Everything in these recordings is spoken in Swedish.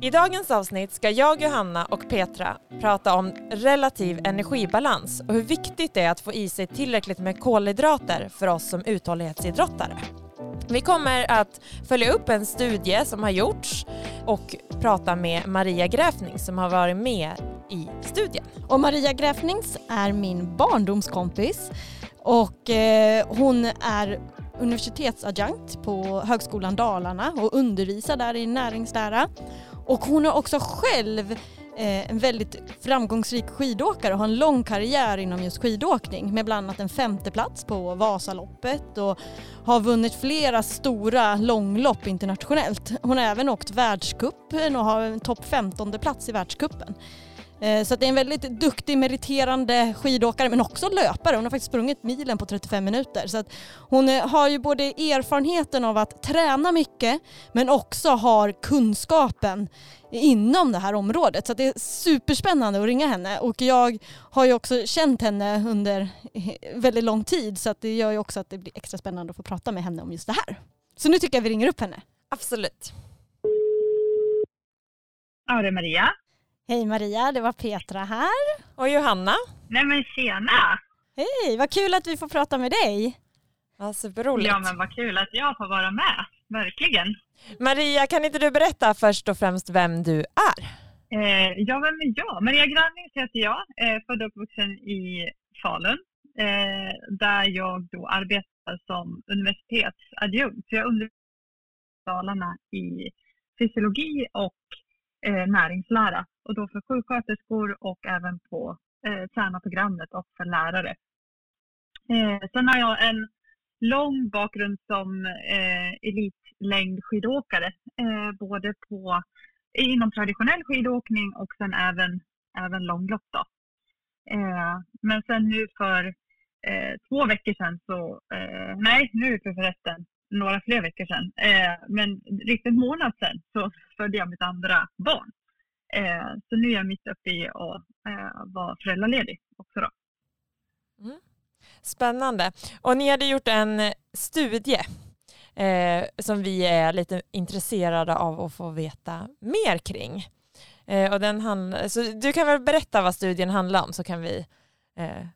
I dagens avsnitt ska jag, Johanna och Petra prata om relativ energibalans och hur viktigt det är att få i sig tillräckligt med kolhydrater för oss som uthållighetsidrottare. Vi kommer att följa upp en studie som har gjorts och prata med Maria Gräfning som har varit med i studien. Och Maria Gräfnings är min barndomskompis och eh, hon är universitetsadjunkt på Högskolan Dalarna och undervisar där i näringslära. Och hon är också själv eh, en väldigt framgångsrik skidåkare och har en lång karriär inom just skidåkning med bland annat en femteplats på Vasaloppet och har vunnit flera stora långlopp internationellt. Hon har även åkt världscupen och har en topp 15 plats i världscupen. Eh, så det är en väldigt duktig, meriterande skidåkare men också löpare. Hon har faktiskt sprungit milen på 35 minuter. Så att hon eh, har ju både erfarenheten av att träna mycket men också har kunskapen inom det här området. Så det är superspännande att ringa henne och jag har ju också känt henne under väldigt lång tid så att det gör ju också att det blir extra spännande att få prata med henne om just det här. Så nu tycker jag vi ringer upp henne. Absolut. Ja, det är Maria. Hej Maria, det var Petra här. Och Johanna. Nej men tjena! Hej, vad kul att vi får prata med dig. Ja, superroligt. Ja men vad kul att jag får vara med, verkligen. Maria, kan inte du berätta först och främst vem du är? Eh, ja, vem är jag? Maria Grannings heter jag, eh, född och uppvuxen i Falun, eh, där jag då arbetar som universitetsadjunkt. Så jag undervisar i Dalarna i fysiologi och eh, näringslära och då för sjuksköterskor och även på eh, tränarprogrammet och för lärare. Eh, sen har jag en lång bakgrund som eh, elitlängdskidåkare, eh, både på, inom traditionell skidåkning och sen även, även långlopp. Då. Eh, men sen nu för eh, två veckor sedan så, eh, nej nu för förresten några fler veckor sedan, eh, men riktigt en månad sedan så födde jag mitt andra barn. Eh, så nu är jag mitt uppe i att eh, vara föräldraledig också. Då. Mm. Spännande. Och ni hade gjort en studie eh, som vi är lite intresserade av att få veta mer kring. Eh, och den handl- så du kan väl berätta vad studien handlar om så kan vi eh,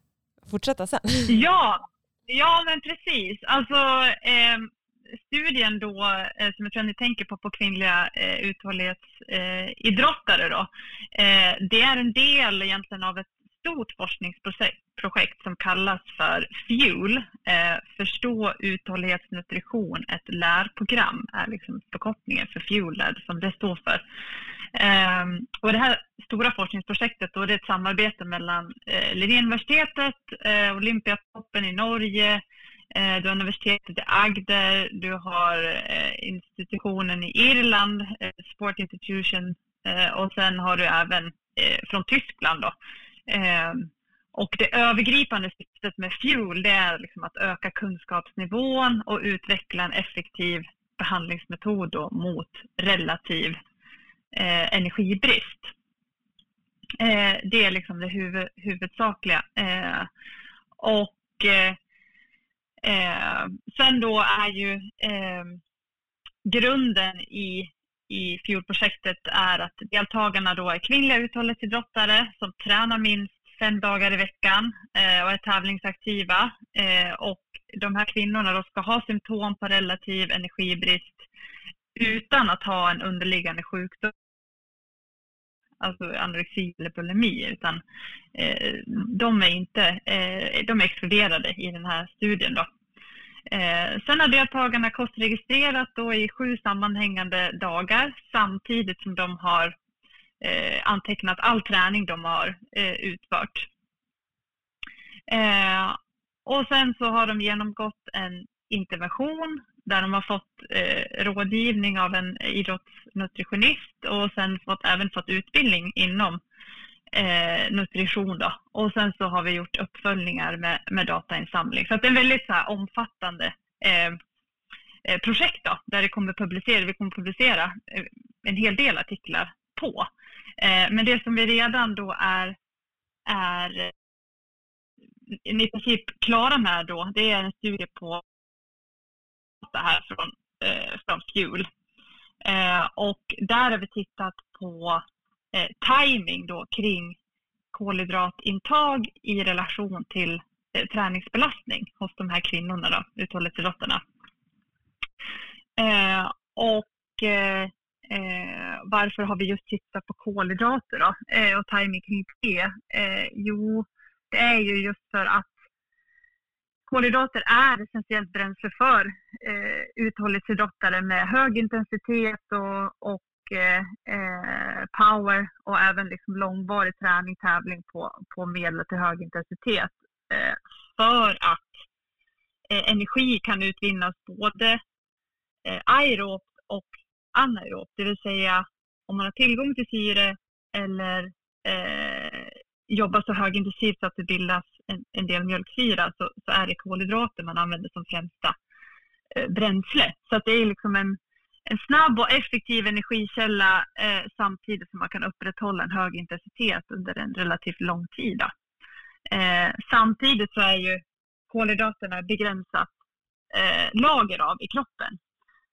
fortsätta sen. Ja, ja men precis. Alltså, eh, studien då, eh, som jag tror ni tänker på, på kvinnliga eh, uthållighetsidrottare då, eh, det är en del egentligen av ett stort forskningsprojekt som kallas för FUEL, eh, Förstå uthållighetsnutrition, ett lärprogram är liksom förkortningen för FUEL som det står för. Eh, och det här stora forskningsprojektet då, det är ett samarbete mellan eh, Linnéuniversitetet, eh, Olympiatoppen i Norge, Eh, du har universitetet i Agder, du har eh, institutionen i Irland, eh, Sport Institution och sen har du även från Tyskland. Då. Ehm, och det övergripande syftet med FUEL det är liksom att öka kunskapsnivån och utveckla en effektiv behandlingsmetod då mot relativ eh, energibrist. Eh, det är liksom det huvud, huvudsakliga. Eh, och Eh, sen då är ju eh, grunden i, i FUEL-projektet är att deltagarna då är kvinnliga uthållighetsidrottare som tränar minst fem dagar i veckan eh, och är tävlingsaktiva. Eh, och de här kvinnorna då ska ha symptom på relativ energibrist utan att ha en underliggande sjukdom alltså anorexi eller bulimi, utan eh, de är inte eh, de är exkluderade i den här studien. Då. Eh, sen har deltagarna kostregistrerat då i sju sammanhängande dagar samtidigt som de har eh, antecknat all träning de har eh, utfört. Eh, och sen så har de genomgått en intervention där de har fått eh, rådgivning av en idrottsnutritionist och sen fått, även fått utbildning inom eh, nutrition. Då. Och sen så har vi gjort uppföljningar med, med datainsamling. Så det är en väldigt så här, omfattande eh, eh, projekt då, där det kommer publicera, vi kommer publicera eh, en hel del artiklar på. Eh, men det som vi redan då är, är eh, i princip klara med då, det är en studie på det här från, eh, från Fuel. Eh, och där har vi tittat på eh, timing då kring kolhydratintag i relation till eh, träningsbelastning hos de här kvinnorna, då, uthållighetsidrottarna. Eh, och eh, eh, varför har vi just tittat på kolhydrater då, eh, och timing kring det? Eh, jo, det är ju just för att kolhydrater är essentiellt bränsle för eh, uthållighetsidrottare med hög intensitet och, och mycket eh, power och även liksom långvarig träning, tävling på, på medel till hög intensitet. Eh, för att eh, energi kan utvinnas både eh, aerobt och anaerobt, det vill säga om man har tillgång till syre eller eh, jobbar så högintensivt så att det bildas en, en del mjölksyra så, så, är det kolhydrater man använder som främsta eh, bränsle. Så att det är liksom en, en snabb och effektiv energikälla eh, samtidigt som man kan upprätthålla en hög intensitet under en relativt lång tid. Eh, samtidigt så är ju kolhydraterna begränsat eh, lager av i kroppen.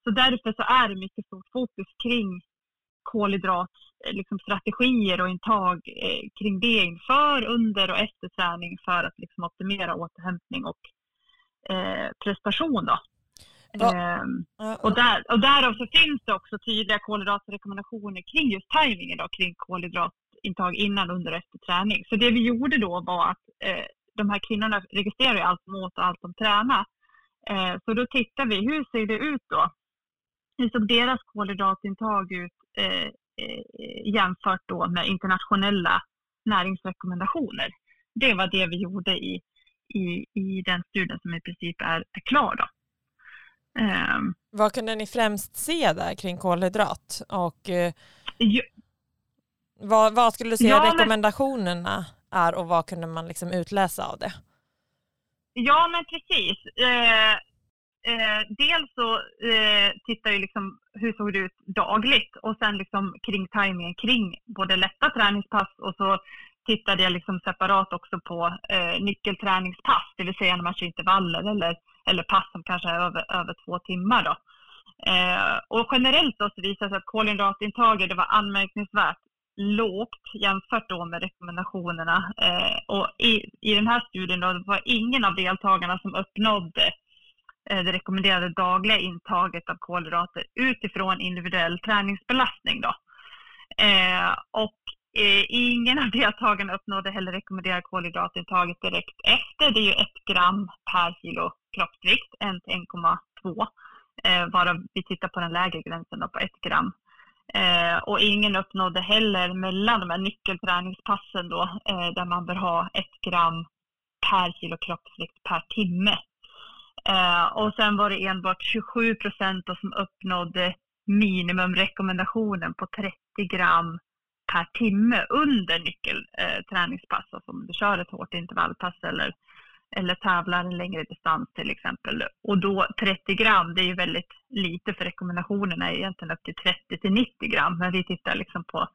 Så därför så är det mycket stort fokus kring kolhydratstrategier eh, liksom och intag eh, kring det inför, under och efter träning för att liksom optimera återhämtning och eh, prestation. Då. Eh, och, där, och därav så finns det också tydliga kolhydratrekommendationer kring just tajmingen då, kring kolhydratintag innan, under och efter träning. Så det vi gjorde då var att eh, de här kvinnorna registrerar ju allt de åt och allt de tränar. Eh, så då tittar vi, hur ser det ut då? Hur såg deras kolhydratintag ut Eh, eh, jämfört då med internationella näringsrekommendationer. Det var det vi gjorde i, i, i den studien som i princip är, är klar. Då. Um, vad kunde ni främst se där kring kolhydrat? Och, eh, ju, vad, vad, skulle du säga ja, rekommendationerna men, är och vad kunde man liksom utläsa av det? Ja men precis. Eh, eh, dels så eh, tittar jag liksom hur såg det ut dagligt och sen liksom kring tajmingen kring både lätta träningspass och så tittade jag liksom separat också på eh, nyckelträningspass, det vill säga när man kör intervaller eller, eller pass som kanske är över, över två timmar. Då. Eh, och generellt då så visade det sig att kolhydratintaget det var anmärkningsvärt lågt jämfört då med rekommendationerna. Eh, och i, i den här studien då, det var ingen av deltagarna som uppnådde Eh, det rekommenderade dagliga intaget av kolhydrater utifrån individuell träningsbelastning. Då. Eh, och Eh, ingen av deltagarna uppnådde heller rekommenderade kolhydratintaget direkt efter. Det är ju ett gram per kilo kroppsvikt, 1 till 1,2 eh, varav vi tittar på den lägre gränsen då, på 1 gram. Eh, och ingen uppnådde heller mellan de här nyckelträningspassen då, eh, där man bör ha 1 gram per kilo kroppsvikt per timme Eh, och sen var det enbart 27 procent som uppnådde minimumrekommendationen på 30 gram per timme under nyckelträningspass, eh, alltså om du kör ett hårt intervallpass eller, eller tävlar en längre distans till exempel. Och då 30 gram, det är ju väldigt lite för rekommendationerna är egentligen upp till 30 till 90 gram, men vi tittar liksom på,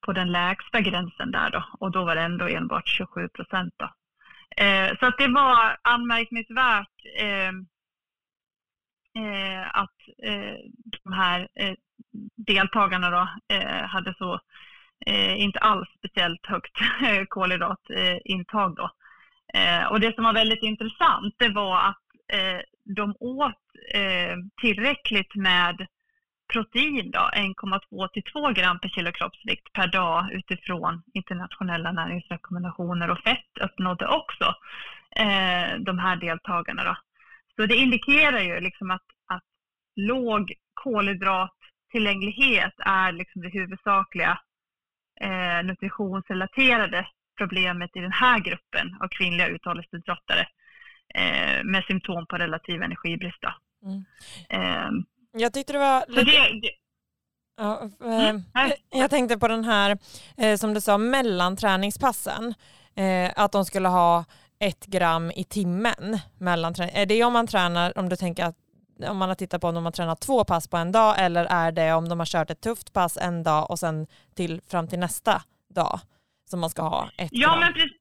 på den lägsta gränsen där då och då var det ändå enbart 27 procent. Eh, så att det var anmärkningsvärt eh, eh, att eh, de här eh, deltagarna då, eh, hade så Eh, inte alls speciellt högt eh, kolhydratintag. Då. Eh, och det som var väldigt intressant det var att de åt tillräckligt med protein 1,2 till 2 gram per kilo kroppsvikt per dag utifrån internationella näringsrekommendationer och fett uppnådde också eh, de här deltagarna. Då. Så det indikerar ju liksom att, att låg kolhydrattillgänglighet är liksom det huvudsakliga eh, nutritionsrelaterade problemet i den här gruppen av kvinnliga uthållighetsidrottare eh, med symptom på relativ energibrist. Mm. Eh, jag tyckte det var lite... Det, det... Ja, eh, Mm. jag tänkte på den här, eh, som du sa, mellanträningspassen. Eh, att de skulle ha ett gram i timmen mellan träning. Är det om man tränar, om du tänker att om man har tittat på om de har tränat två pass på en dag eller är det om de har kört ett tufft pass en dag och sen till, fram till nästa dag som man ska ha ett Ja, men precis.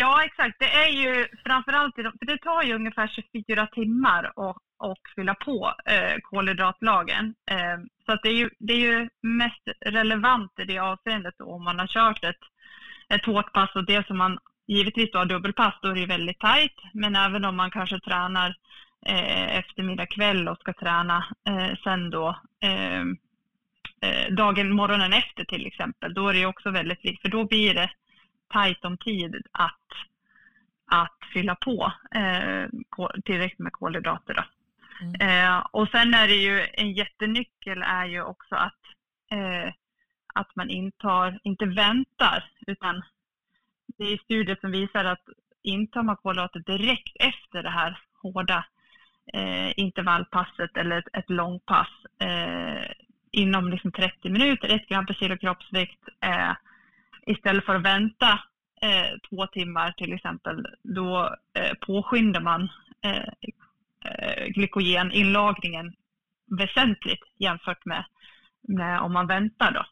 Ja, exakt. Det är ju framförallt, för det tar ju ungefär 24 timmar att, att fylla på eh, kolhydratlagen. Eh, så att det, är ju, det är ju mest relevant i det avseendet om man har kört ett, ett hårt pass och det som man givetvis då har dubbelpass, då är det ju väldigt tajt. Men även om man kanske tränar eftermiddag kväll och ska träna eh, sen då eh, eh, dagen, morgonen efter till exempel, då är det också väldigt viktigt, för då blir det tajt om tid att, att fylla på eh, tillräckligt med kolhydrater. Då. Mm. Eh, och sen är det ju en jättenyckel är ju också att, eh, att man intar, inte väntar, utan det är studier som visar att intar man kolhydrater direkt efter det här hårda eh, intervallpasset eller ett, ett långpass eh, inom liksom 30 minuter, ett gram per kilo kroppsvikt, eh, istället för att vänta eh, två timmar till exempel, då eh, påskyndar man eh, eh, glykogeninlagringen väsentligt jämfört med, med om man väntar. Då.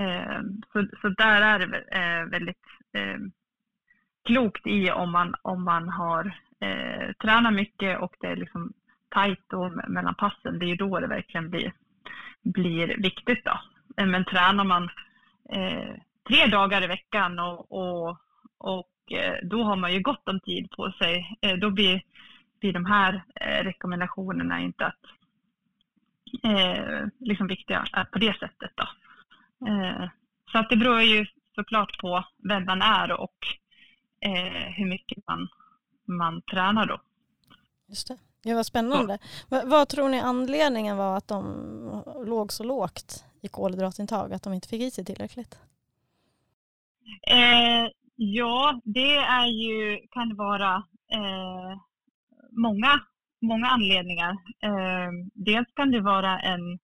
Eh, så, så där är det eh, väldigt eh, klokt i om man, om man har eh, tränar mycket och det är liksom tajt då mellan passen. Det är ju då det verkligen blir, blir viktigt. Då. Eh, men tränar man eh, tre dagar i veckan och, och, och eh, då har man ju gott om tid på sig. Eh, då blir, blir de här eh, rekommendationerna inte att, eh, liksom viktiga eh, på det sättet. Då. Eh, så att det beror ju såklart på vem man är och eh, hur mycket man, man tränar då. Just det. Det var spännande. Va- Vad tror ni anledningen var att de låg så lågt i kolhydratintag, att de inte fick i sig tillräckligt? Eh, ja, det är ju, kan vara eh, många, många anledningar. Eh, dels kan det vara en,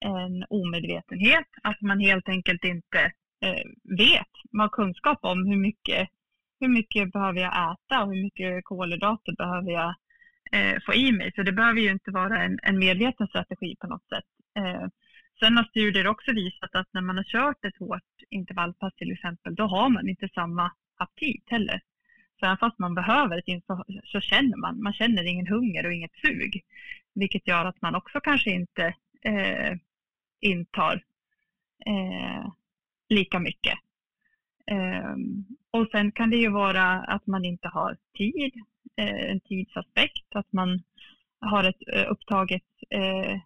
en omedvetenhet, att man helt enkelt inte eh, vet, man har kunskap om hur mycket, hur mycket behöver jag äta och hur mycket kolhydrater behöver jag eh, få i mig. Så det behöver ju inte vara en, en medveten strategi på något sätt. Eh, Sen har studier också visat att när man har kört ett hårt intervallpass till exempel, då har man inte samma aptit heller. Så även fast man behöver ett så, så känner man, man känner ingen hunger och inget sug. Vilket gör att man också kanske inte eh, intar eh, lika mycket. Eh, och sen kan det ju vara att man inte har tid, eh, en tidsaspekt, att man har ett eh, upptaget eh,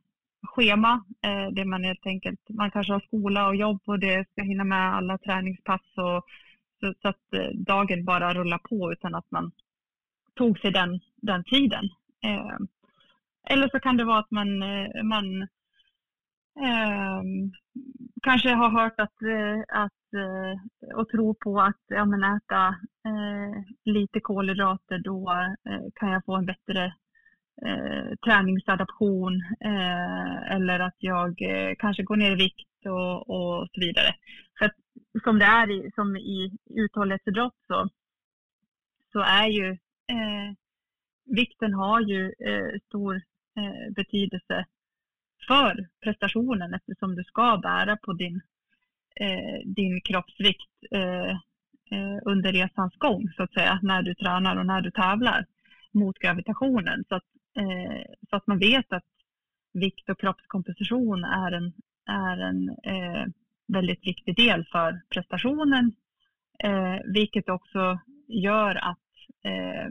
schema eh, där man helt enkelt, man kanske har skola och jobb och det ska hinna med alla träningspass och så, så att eh, dagen bara rullar på utan att man tog sig den, den tiden. Eh, eller så kan det vara att man, eh, man Ehm, kanske har hört att, eh, att eh, och tror på att ja, men äta eh, lite kolhydrater då eh, kan jag få en bättre eh, träningsadaption eh, eller att jag eh, kanske går ner i vikt och, och så vidare. För att, som det är i, som i uthållighetsidrott så, så är ju eh, vikten har ju eh, stor eh, betydelse för prestationen eftersom du ska bära på din, eh, din kroppsvikt eh, eh, under resans gång så att säga när du tränar och när du tävlar mot gravitationen. Så att, eh, så att man vet att vikt och kroppskomposition är en, är en eh, väldigt viktig del för prestationen. Eh, vilket också gör att eh,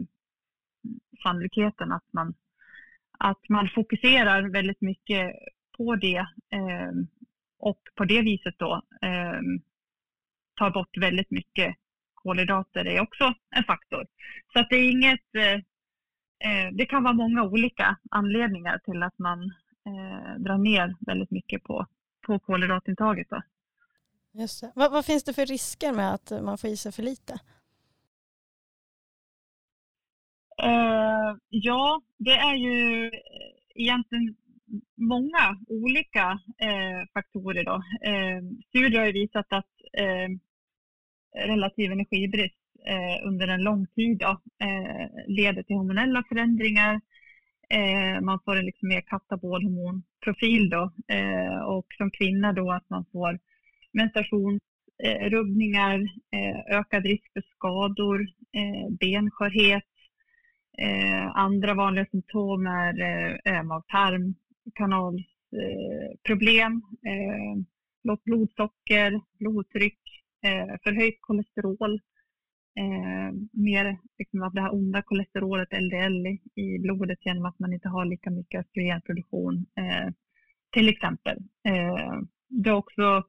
sannolikheten att man, att man fokuserar väldigt mycket på det eh, och på det viset då eh, tar bort väldigt mycket kolhydrater är också en faktor. Så att det är inget eh, eh, det kan vara många olika anledningar till att man eh, drar ner väldigt mycket på, på kolhydratintaget. Då. Just det. Vad, vad finns det för risker med att man får i sig för lite? Uh, ja, det är ju eh, egentligen många olika uh, faktorer. Då. Uh, studier har visat att relativ energibrist under en lång tid då, leder till hormonella förändringar. Man får en liksom mer katabolhormonprofil då, och som kvinna då att man får menstruationsrubbningar, ökad risk för skador, benskörhet, Eh, andra vanliga symptom är mag-tarm, eh, lågt eh, blodsocker, blodtryck, eh, förhöjt kolesterol, eh, mer liksom av det här onda kolesterolet, LDL, i blodet genom att man inte har lika mycket östrogenproduktion eh, till exempel. Eh, det är också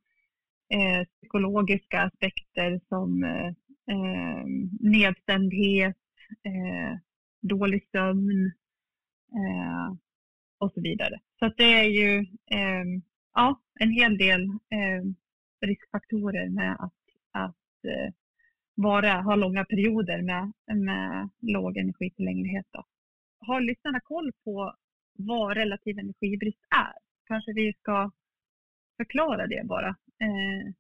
eh, psykologiska aspekter som eh, eh, nedstämdhet, dålig sömn och så vidare. Så det är ju ja, en hel del riskfaktorer med att, att vara, ha långa perioder med, med låg energitillgänglighet. Då. Har lyssnarna koll på vad relativ energibrist är? Kanske vi ska förklara det bara. Eh,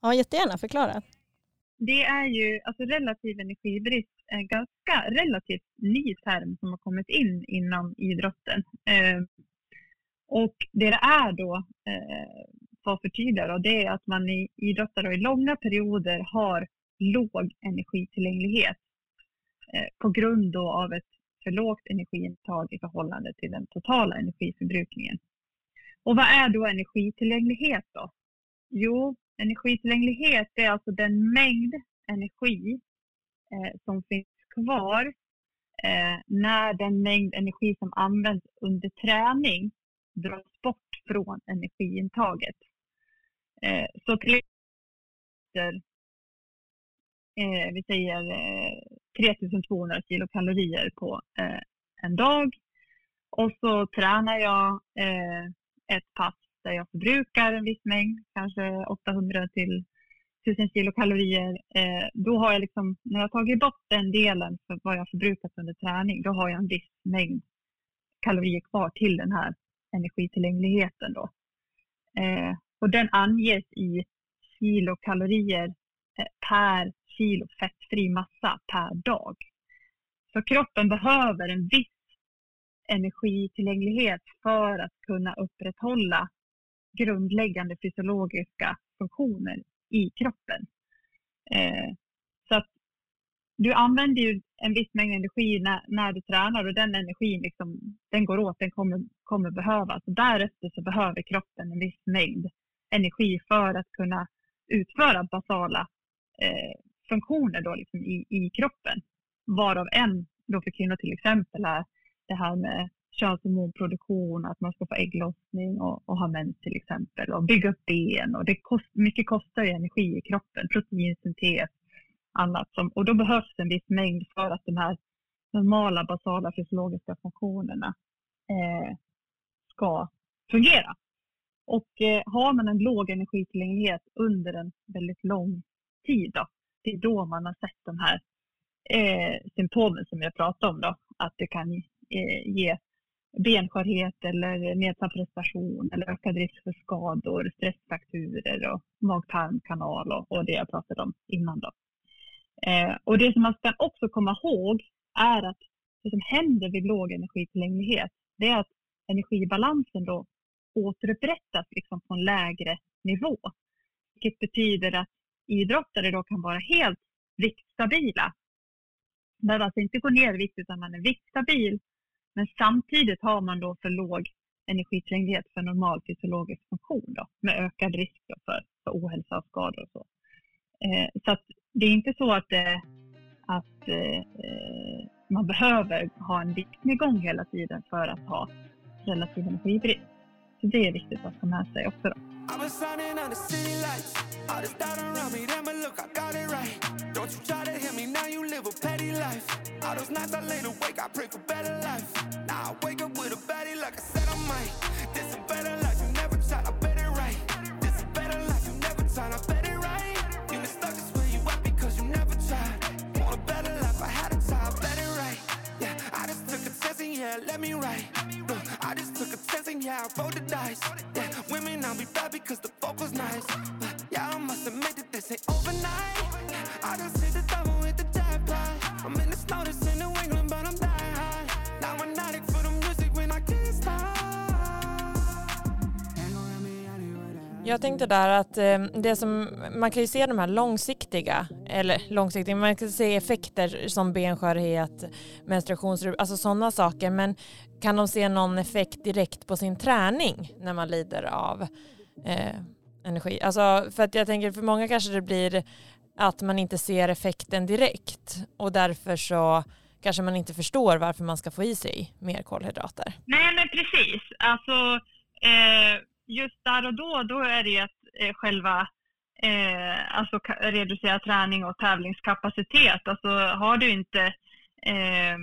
ja, jättegärna förklara. Det är ju, alltså relativ energibrist en ganska relativt ny term som har kommit in inom idrotten. Eh, och det det är då, eh, för att förtydliga, det är att man i idrottare i långa perioder har låg energitillgänglighet eh, på grund av ett för lågt energiintag i förhållande till den totala energiförbrukningen. Och vad är då energitillgänglighet då? Jo, energitillgänglighet är alltså den mängd energi eh, som finns kvar eh, när den mängd energi som används under träning dras bort från energiintaget. Eh, så till exempel eh, vi säger eh, 3200 kilokalorier på eh, en dag. Och så tränar jag eh, ett pass där jag förbrukar en viss mängd, kanske 800 till 1000 kilokalorier. Eh, då har jag liksom, när jag tagit bort den delen för vad jag förbrukat under träning, då har jag en viss mängd kalorier kvar till den här energitillgängligheten. Då. Eh, och den anges i kilokalorier eh, per kilo fettfri massa per dag. Så kroppen behöver en viss energitillgänglighet för att kunna upprätthålla grundläggande fysiologiska funktioner i kroppen. Eh, så att du använder ju en viss mängd energi när, när du tränar och den energin liksom, den går åt, den kommer, kommer behövas. Och därefter så behöver kroppen en viss mängd energi för att kunna utföra basala eh, funktioner då liksom i, i kroppen. Varav en då för kvinnor till exempel är det här med könshormonproduktion, att man ska få ägglossning och, och ha mens till exempel och bygga upp ben och det kost, mycket kostar ju energi i kroppen, proteinsyntes, annat som, och då behövs en viss mängd för att de här normala basala fysiologiska funktionerna eh, ska fungera. Och eh, har man en låg energitillgänglighet under en väldigt lång tid då, det är då man har sett de här eh, symptomen som jag pratade om. Då, att det kan eh, ge benskörhet eller nedsatt prestation eller ökad risk för skador, stressfrakturer och mag-tarmkanal och, och, det jag pratade om innan. Då. Eh, och det som man ska också komma ihåg är att det som händer vid låg energitillgänglighet det är att energibalansen då återupprättas liksom på en lägre nivå. Vilket betyder att idrottare då kan vara helt viktstabila. Man Behöver alltså inte gå ner i vikt utan man är viktstabil. Men samtidigt har man då för låg energitillgänglighet för normal fysiologisk funktion då, med ökad risk för, för ohälsa och skador och så. Eh, så att det är inte så att, eh, att eh, man behöver ha en viktnedgång hela tiden för att ha relativ energibrist. Så det är viktigt att ta med sig också. Då. All this doubt around me, damn, but look, I got it right. Don't you try to hit me, now you live a petty life. All those nights I laid awake, I pray for better life. Now I wake up with a baddie like I said I might. This a better life, you never tried, I bet it right. This a better life, you never tried, I bet it right. You been stuck just where you at because you never tried. Want a better life, I had a time, I bet it right. Yeah, I just took a test and yeah, let me right. Yeah, I rolled the dice. Yeah, women, I'll be bad because the fuck was nice. But yeah, I must admit that this ain't overnight. I just hit the Jag tänkte där att eh, det som, man kan ju se de här långsiktiga, eller långsiktiga, man kan se effekter som benskörhet, menstruationsrubbningar, alltså sådana saker, men kan de se någon effekt direkt på sin träning när man lider av eh, energi? Alltså för att jag tänker för många kanske det blir att man inte ser effekten direkt och därför så kanske man inte förstår varför man ska få i sig mer kolhydrater. Nej men precis, alltså eh just där och då, då är det att eh, själva eh, alltså reducera träning och tävlingskapacitet. Alltså har du inte eh,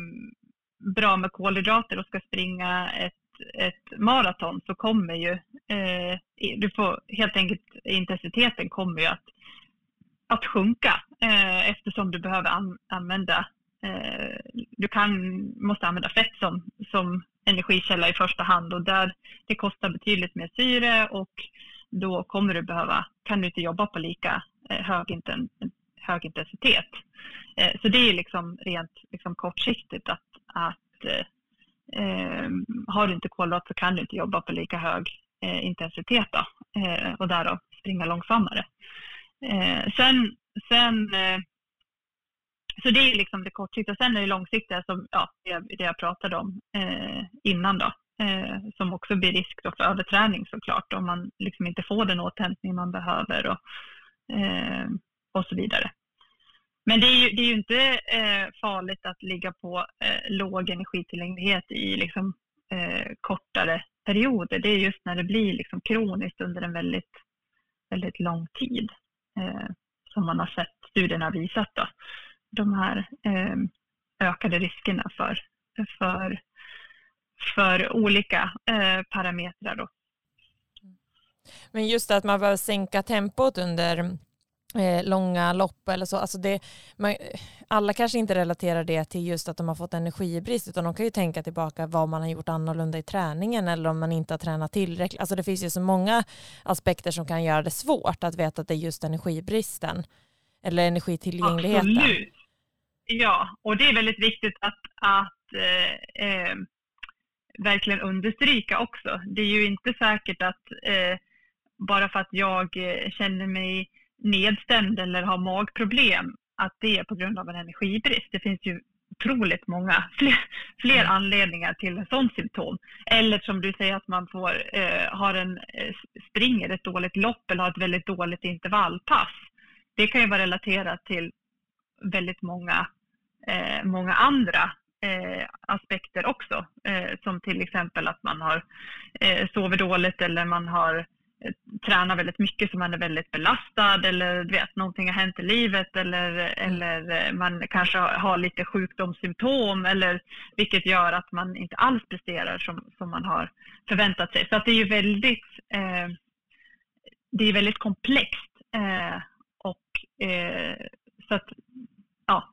bra med kolhydrater och ska springa ett, ett maraton så kommer ju, eh, du får helt enkelt intensiteten kommer ju att, att sjunka eh, eftersom du behöver an, använda eh, du kan, måste använda fett som, som energikälla i första hand och där det kostar betydligt mer syre och då kommer du behöva, kan du inte jobba på lika eh, hög, inten, hög intensitet. Eh, så det är liksom rent liksom kortsiktigt att, att eh, eh har du inte kolhydrat så kan du inte jobba på lika hög eh, intensitet då, eh, och därav springa långsammare. Eh, sen sen så det är liksom det kortsiktiga. Sen är det långsiktiga som ja, det jag pratade om eh, innan då. Eh, som också blir risk då för överträning såklart om man liksom inte får den återhämtning man behöver och, eh, och så vidare. Men det är ju, det är ju inte eh, farligt att ligga på eh, låg energitillgänglighet i liksom, eh, kortare perioder. Det är just när det blir liksom kroniskt under en väldigt, väldigt lång tid eh, som man har sett studierna visat. Då de här eh, ökade riskerna för, för, för olika eh, parametrar. Då. Men just att man behöver sänka tempot under eh, långa lopp eller så. Alltså det, man, alla kanske inte relaterar det till just att de har fått energibrist utan de kan ju tänka tillbaka vad man har gjort annorlunda i träningen eller om man inte har tränat tillräckligt. Alltså det finns ju så många aspekter som kan göra det svårt att veta att det är just energibristen eller energitillgängligheten. Absolut. Ja, och det är väldigt viktigt att, att eh, eh, verkligen understryka också. Det är ju inte säkert att eh, bara för att jag eh, känner mig nedstämd eller har magproblem att det är på grund av en energibrist. Det finns ju otroligt många fler, fler mm. anledningar till en sån symptom. Eller som du säger att man får, eh, har en, eh, springer ett dåligt lopp eller har ett väldigt dåligt intervallpass. Det kan ju vara relaterat till väldigt många eh, många andra eh, aspekter också. Eh, som till exempel att man har eh, sovit dåligt eller man har eh, tränat väldigt mycket så man är väldigt belastad eller du vet, någonting har hänt i livet eller, mm. eller eh, man kanske har lite sjukdomssymptom eller vilket gör att man inte alls presterar som, som man har förväntat sig. Så att det är ju väldigt, eh, det är väldigt komplext eh, och så att ja,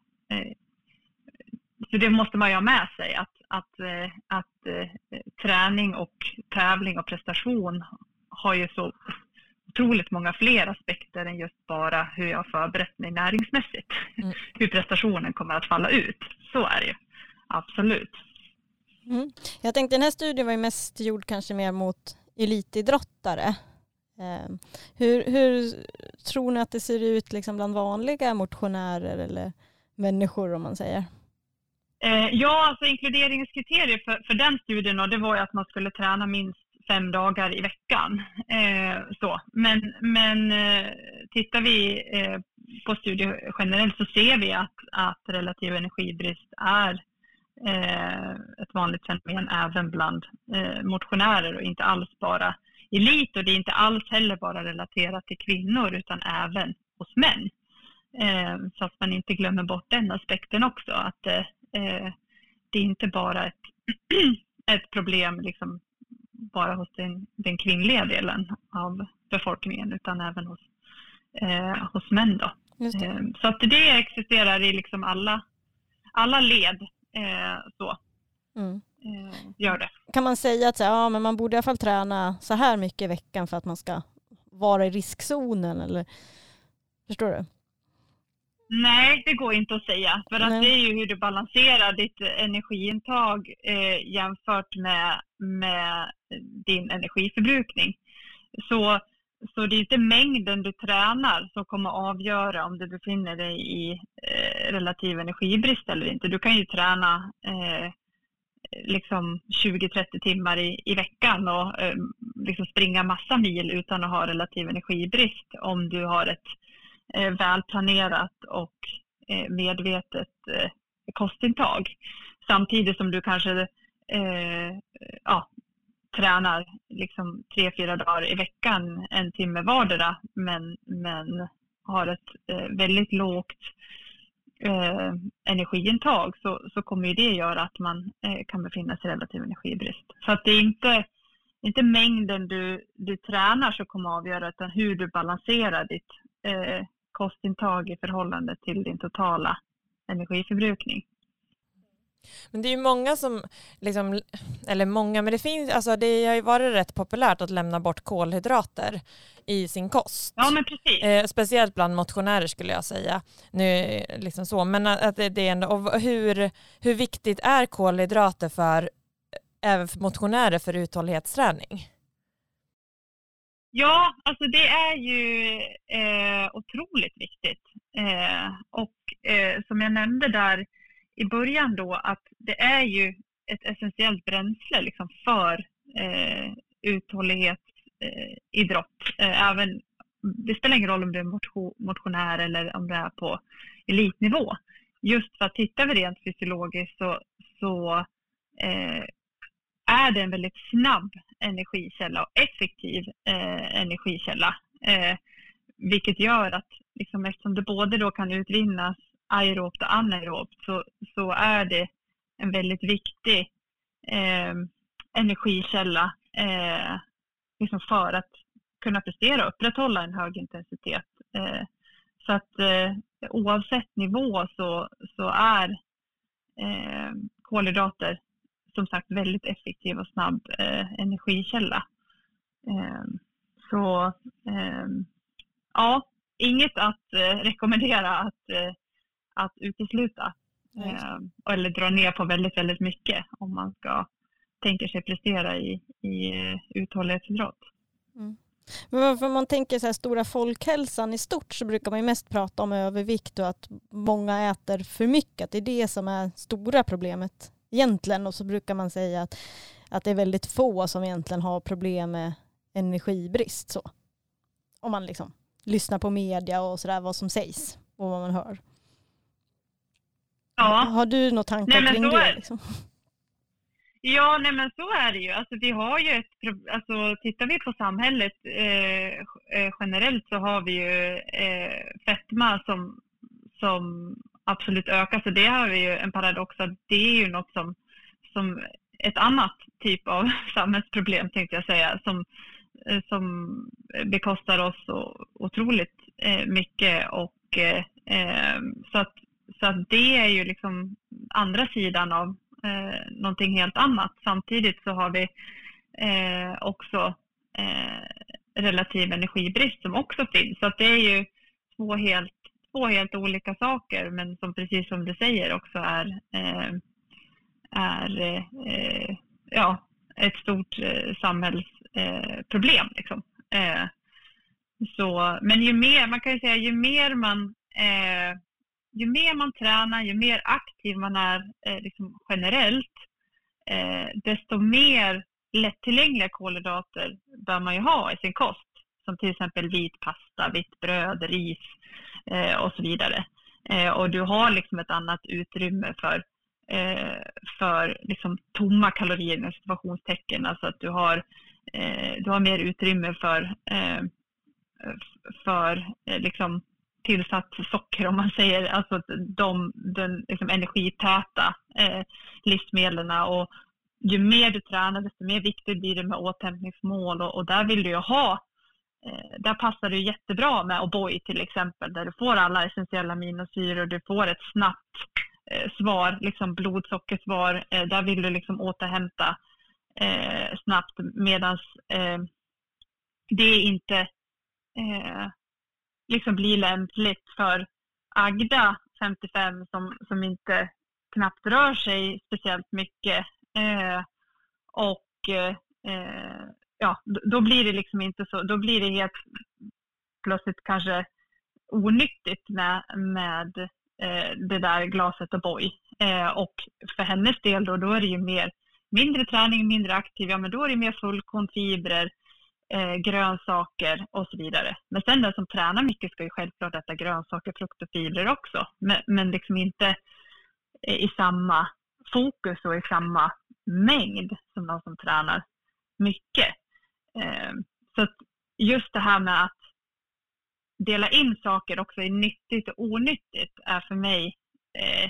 så det måste man ju ha med sig att, att, eh, att, eh, träning och tävling och prestation har ju så otroligt många fler aspekter än just bara hur jag förberett mig näringsmässigt. Mm. Hur prestationen kommer att falla ut. Så är det ju. Absolut. Mm. Jag tänkte den här studien var ju mest gjord kanske mer mot elitidrottare. Eh, hur, hur tror ni att det ser ut liksom bland vanliga motionärer eller människor om man säger? Eh, ja, alltså inkluderingskriterier för, för den studien då, det var ju att man skulle träna minst fem dagar i veckan. Eh, så. Men, men eh, tittar vi eh, på studier generellt så ser vi att, att relativ energibrist är eh, ett vanligt fenomen även bland eh, motionärer och inte alls bara elit och det är inte alls heller bara relaterat till kvinnor utan även hos män. Eh, så att man inte glömmer bort den aspekten också. Att eh, det är inte bara ett, ett problem liksom bara hos den, den kvinnliga delen av befolkningen utan även hos, eh, hos män. Då. Eh, så att det existerar i liksom alla, alla led. Eh, så. Mm. Eh, gör det. kan man säga att ja, men man borde i alla fall träna så här mycket i veckan för att man ska vara i riskzonen? Eller, förstår du? Nej, det går inte att säga. För att Nej. det är ju hur du balanserar ditt energiintag eh, jämfört med, med din energiförbrukning. Så, så det är inte mängden du tränar som kommer att avgöra om du befinner dig i eh, relativ energibrist eller inte. Du kan ju träna eh, liksom 20-30 timmar i, i veckan och eh, liksom springa massa mil utan att ha relativ energibrist om du har ett eh, välplanerat och eh, medvetet eh, kostintag. Samtidigt som du kanske eh, ja, tränar liksom tre, fyra dagar i veckan, en timme vardera, men, men har ett eh, väldigt lågt eh, energiintag så, så kommer ju det göra att man eh, kan befinna sig i relativ energibrist. Så att det är inte, inte mängden du, du tränar som kommer att avgöra utan hur du balanserar ditt eh, kostintag i förhållande till din totala energiförbrukning. Men det är ju många som, liksom, eller många, men det finns, alltså det har ju varit rätt populärt att lämna bort kolhydrater i sin kost. Ja, men precis. Eh, speciellt bland motionärer skulle jag säga. Nu, liksom så. Men att det, det är ändå, och hur, hur viktigt är kolhydrater för, även för motionärer för uthållighetsträning? Ja, alltså det är ju eh, otroligt viktigt. Eh, och eh, som jag nämnde där i början då att det är ju ett essentiellt bränsle liksom för eh, uthållighetsidrott. Eh, eh, även, det spelar ingen roll om du är motionär eller om du är på elitnivå. Just för att tittar vi rent fysiologiskt så, så eh, är det en väldigt snabb energikälla och effektiv eh, energikälla. Eh, vilket gör att liksom, eftersom det både då kan utvinnas aerobt och anaerobt så, så är det en väldigt viktig eh, energikälla eh, liksom för att kunna prestera och upprätthålla en hög intensitet. Eh, så att eh, oavsett nivå så, så är eh, kolhydrater som sagt väldigt effektiv och snabb eh, energikälla. Eh, så eh, ja, inget att eh, rekommendera att, eh, att utesluta eh, eller dra ner på väldigt, väldigt mycket om man ska tänka sig prestera i, i uthållighetsidrott. Men varför man tänker så här stora folkhälsan i stort så brukar man ju mest prata om övervikt och att många äter för mycket. Att det är det som är stora problemet egentligen. Och så brukar man säga att, att det är väldigt få som egentligen har problem med energibrist. Så. Om man liksom lyssnar på media och sådär vad som sägs och vad man hör. Ja. Har du några tankar Nej, men kring så det? Liksom? Ja, nej men så är det ju. Alltså, vi har ju ett, alltså, tittar vi på samhället eh, eh, generellt så har vi ju eh, fetma som, som absolut öka, Så det har vi ju en paradox att det är ju något som, som ett annat typ av samhällsproblem tänkte jag säga som, eh, som bekostar oss så otroligt eh, mycket. Och, eh, så, att, så att det är ju liksom andra sidan av eh, någonting helt annat. Samtidigt så har vi eh, också eh, relativ energibrist som också finns. Så att det är ju två helt, två helt olika saker men som precis som du säger också är, eh, är eh, ja, ett stort eh, samhällsproblem. Eh, liksom. eh, så, men ju mer, man kan ju säga ju mer man eh, ju mer man tränar, ju mer aktiv man är eh, liksom generellt, eh, desto mer lättillgängliga kolhydrater bör man ju ha i sin kost. Som till exempel vit pasta, vitt bröd, ris Eh, och så vidare. Eh, och du har liksom ett annat utrymme för, eh, för liksom tomma kalorier i situationstecken. Alltså att du har, eh, du har mer utrymme för, eh, för eh, liksom tillsatt socker om man säger, alltså de, den liksom energitäta eh, livsmedlen och ju mer du tränar desto mer viktigt blir det med återhämtningsmål och, och där vill du ju ha, Eh, där passar det jättebra med O'boy till exempel där du får alla essentiella aminosyror, du får ett snabbt eh, svar, liksom blodsockersvar, eh, där vill du liksom återhämta eh, snabbt medan eh, det inte eh, liksom blir lämpligt för Agda 55 som, som inte knappt rör sig speciellt mycket. Eh, och eh, ja, då blir det liksom inte så, då blir det helt plötsligt kanske onyttigt med, med eh, det där glaset O'boy. Eh, och för hennes del då, då är det ju mer mindre träning, mindre aktiv, ja men då är det mer fullkornfibrer, eh, grönsaker och så vidare. Men sen den som tränar mycket ska ju självklart äta grönsaker, frukt och fibrer också, men, men liksom inte eh, i samma fokus och i samma mängd som de som tränar mycket. Eh, så just det här med att dela in saker också i nyttigt och onyttigt är för mig eh,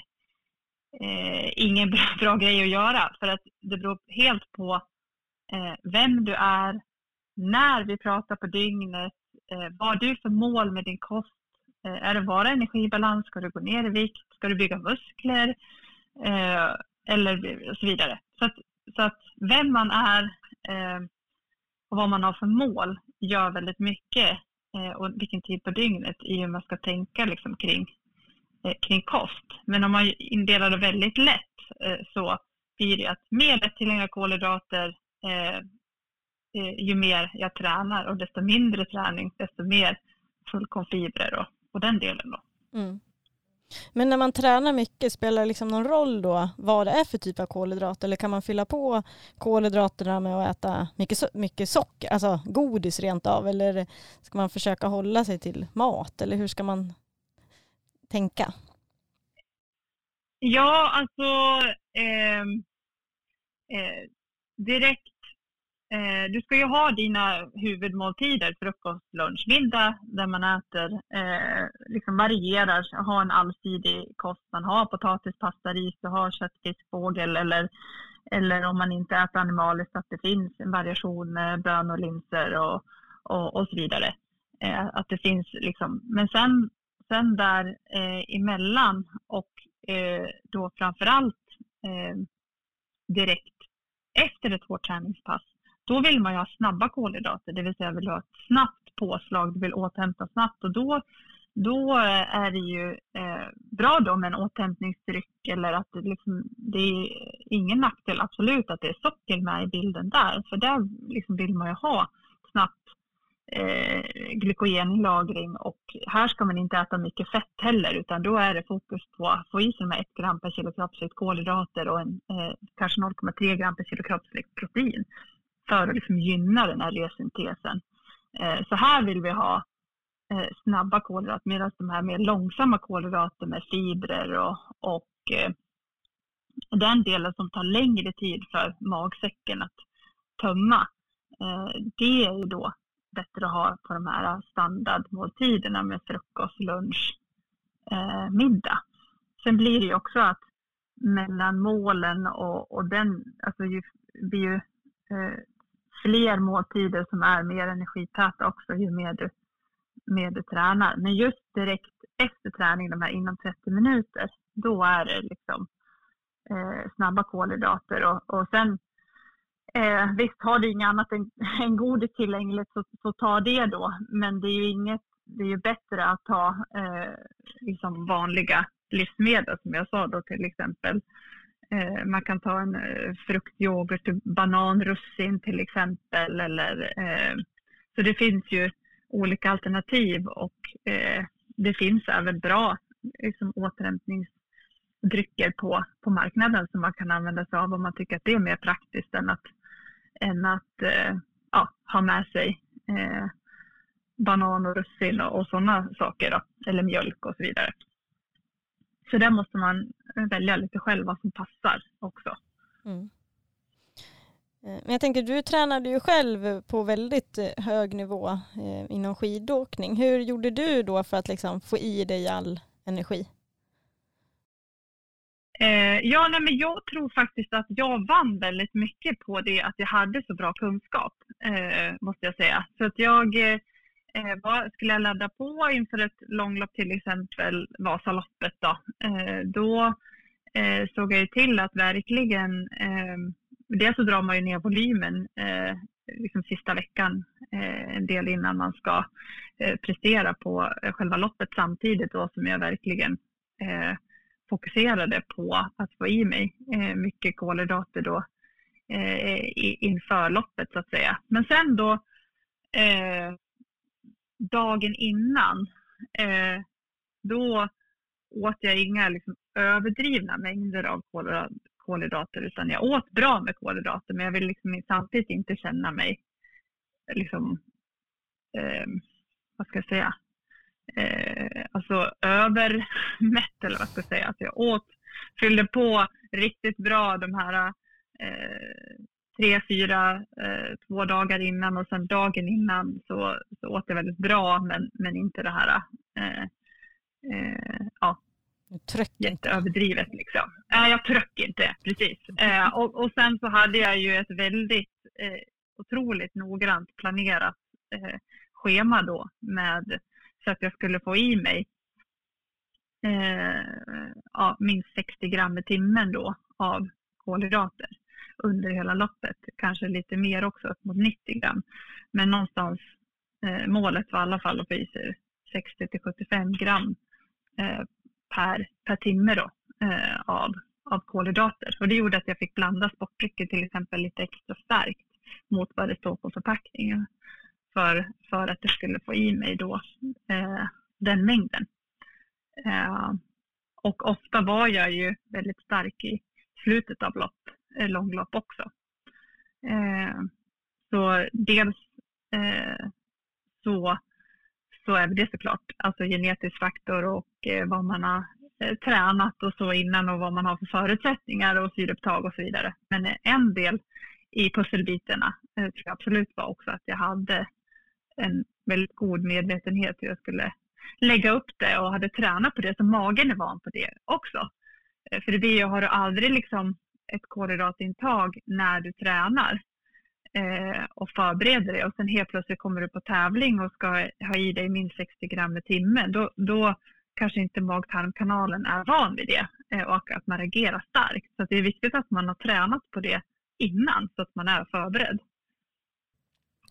eh, ingen bra, bra, grej att göra för att det beror helt på eh, vem du är, när vi pratar på dygnet, eh, vad har du för mål med din kost? Eh, är det bara energibalans? Ska du gå ner i vikt? Ska du bygga muskler? Eh, eller så vidare. Så att, så att vem man är eh, och vad man har för mål gör väldigt mycket eh, och vilken tid på dygnet i hur man ska tänka liksom, kring, eh, kring kost. Men om man indelar det väldigt lätt eh, så blir det att mer lättillgängliga kolhydrater eh, eh, ju mer jag tränar och desto mindre träning, desto mer fullkornfibrer och, och den delen. Då. Mm. Men när man tränar mycket, spelar det liksom någon roll då vad det är för typ av kolhydrat? Eller kan man fylla på kolhydraterna med att äta mycket, mycket socker, alltså godis rent av? Eller ska man försöka hålla sig till mat? Eller hur ska man tänka? Ja, alltså eh, eh, direkt Eh, du ska ju ha dina huvudmåltider, frukost, lunch, middag, där man äter, eh, liksom varierar, ha en allsidig kost. Man har potatis, pasta, ris, du har kött, fisk, fågel eller, eller om man inte äter animaliskt att det finns en variation med bönor, linser och, och, och så vidare. Eh, att det finns liksom, men sen, sen där eh, emellan och eh, då framförallt eh, direkt efter ett hårt träningspass då vill man ju ha snabba kolhydrater, det vill säga vill ha ett snabbt påslag, du vill återhämta snabbt. Och då, då eh, är det ju eh, bra då med en återhämtningsdryck eller att det, liksom, det är ingen nackdel absolut att det är socker med i bilden där, för där liksom vill man ju ha snabbt eh, glykogenlagring och här ska man inte äta mycket fett heller utan då är det fokus på att få i sig med 1 gram per kilo kroppsvikt kolhydrater och en, eh, kanske 0,3 gram per kilo kroppsvikt protein för att liksom gynna den här resyntesen. Eh, så här vill vi ha eh, snabba kolhydrater medan de här mer långsamma kolhydrater med fibrer och, och eh, den delen som tar längre tid för magsäcken att tömma, det är ju då bättre att ha på de här standardmåltiderna med frukost, lunch, middag. Sen blir det ju också att mellan målen och, och den, alltså ju, blir ju fler måltider som är mer energitäta också ju mer du, mer du tränar. Men just direkt efter träning, de här inom 30 minuter, då är det liksom eh, snabba kolhydrater och, och sen eh, visst har du inget annat än, än godis tillgängligt så, så ta det då. Men det är ju inget, det är ju bättre att ta eh, liksom vanliga livsmedel som jag sa då till exempel Eh, Eh, man kan ta en eh, fruktyoghurt, typ bananrussin till exempel. Eller, eh, så det finns ju olika alternativ och eh, det finns även bra liksom, återhämtningsdrycker på, på marknaden som man kan använda sig av om man tycker att det är mer praktiskt än att, än att eh, ja, ha med sig eh, banan och russin och, och sådana saker, då, eller mjölk och så vidare. Så där måste man välja lite själv vad som passar också. Mm. Eh, men jag tänker, du tränade ju själv på väldigt eh, hög nivå eh, inom skidåkning. Hur gjorde du då för att liksom få i dig all energi? ja, nej, men jag tror faktiskt att jag vann väldigt mycket på det att jag hade så bra kunskap, måste jag säga. Så att jag Eh, vad skulle jag ladda på inför ett långlopp, till exempel Vasaloppet, då, eh, då eh, såg jag ju till att verkligen ehm, dels så drar man ju ner volymen eh, liksom sista veckan eh, en del innan man ska eh, prestera på eh, själva loppet samtidigt då som jag verkligen eh, fokuserade på att få i mig eh, mycket kolhydrater då eh, inför loppet så att säga. Men sen då eh, dagen innan eh, då åt jag inga liksom, överdrivna mängder av kolhydrater utan jag åt bra med kolhydrater men jag ville liksom samtidigt inte känna mig liksom, eh, vad ska jag säga, eh, alltså övermätt eller vad ska jag säga. Alltså jag åt, fyllde på riktigt bra de här eh, tre, fyra, eh, två dagar innan och sen dagen innan så, så åt jag väldigt bra men, men inte det här eh, eh, ja, Tröck jätteöverdrivet liksom. Nej, jag tröck inte precis. Eh, och, och sen så hade jag ju ett väldigt eh, otroligt noggrant planerat eh, schema då med så att jag skulle få i mig ja, minst 60 gram i timmen då av kolhydrater under hela loppet. Kanske lite mer också, upp mot 90 gram. Men någonstans, eh, målet var i alla fall att få i sig 60 till 75 gram eh, per, per timme då, eh, av, av kolhydrater. Och det gjorde att jag fick blanda sportdrycker till exempel lite extra starkt mot vad det står på förpackningen för, för att det skulle få i mig då eh, den mängden. Eh, och ofta var jag ju väldigt stark i slutet av lopp, långlopp också. Eh, så dels eh, så så är det såklart alltså genetisk faktor och eh, vad man har eh, tränat och så innan och vad man har för förutsättningar och syreupptag och så vidare. Men eh, en del i pusselbitarna eh, tror jag absolut var också att jag hade en väldigt god medvetenhet hur jag skulle lägga upp det och hade tränat på det så magen är van på det också. Eh, för det blir ju, har du aldrig liksom ett kolhydratintag när du tränar eh, och förbereder dig och sen helt plötsligt kommer du på tävling och ska ha i dig minst 60 gram i timmen, då, då kanske inte mag-tarmkanalen är van vid det eh, och att man reagerar starkt. Så det är viktigt att man har tränat på det innan så att man är förberedd.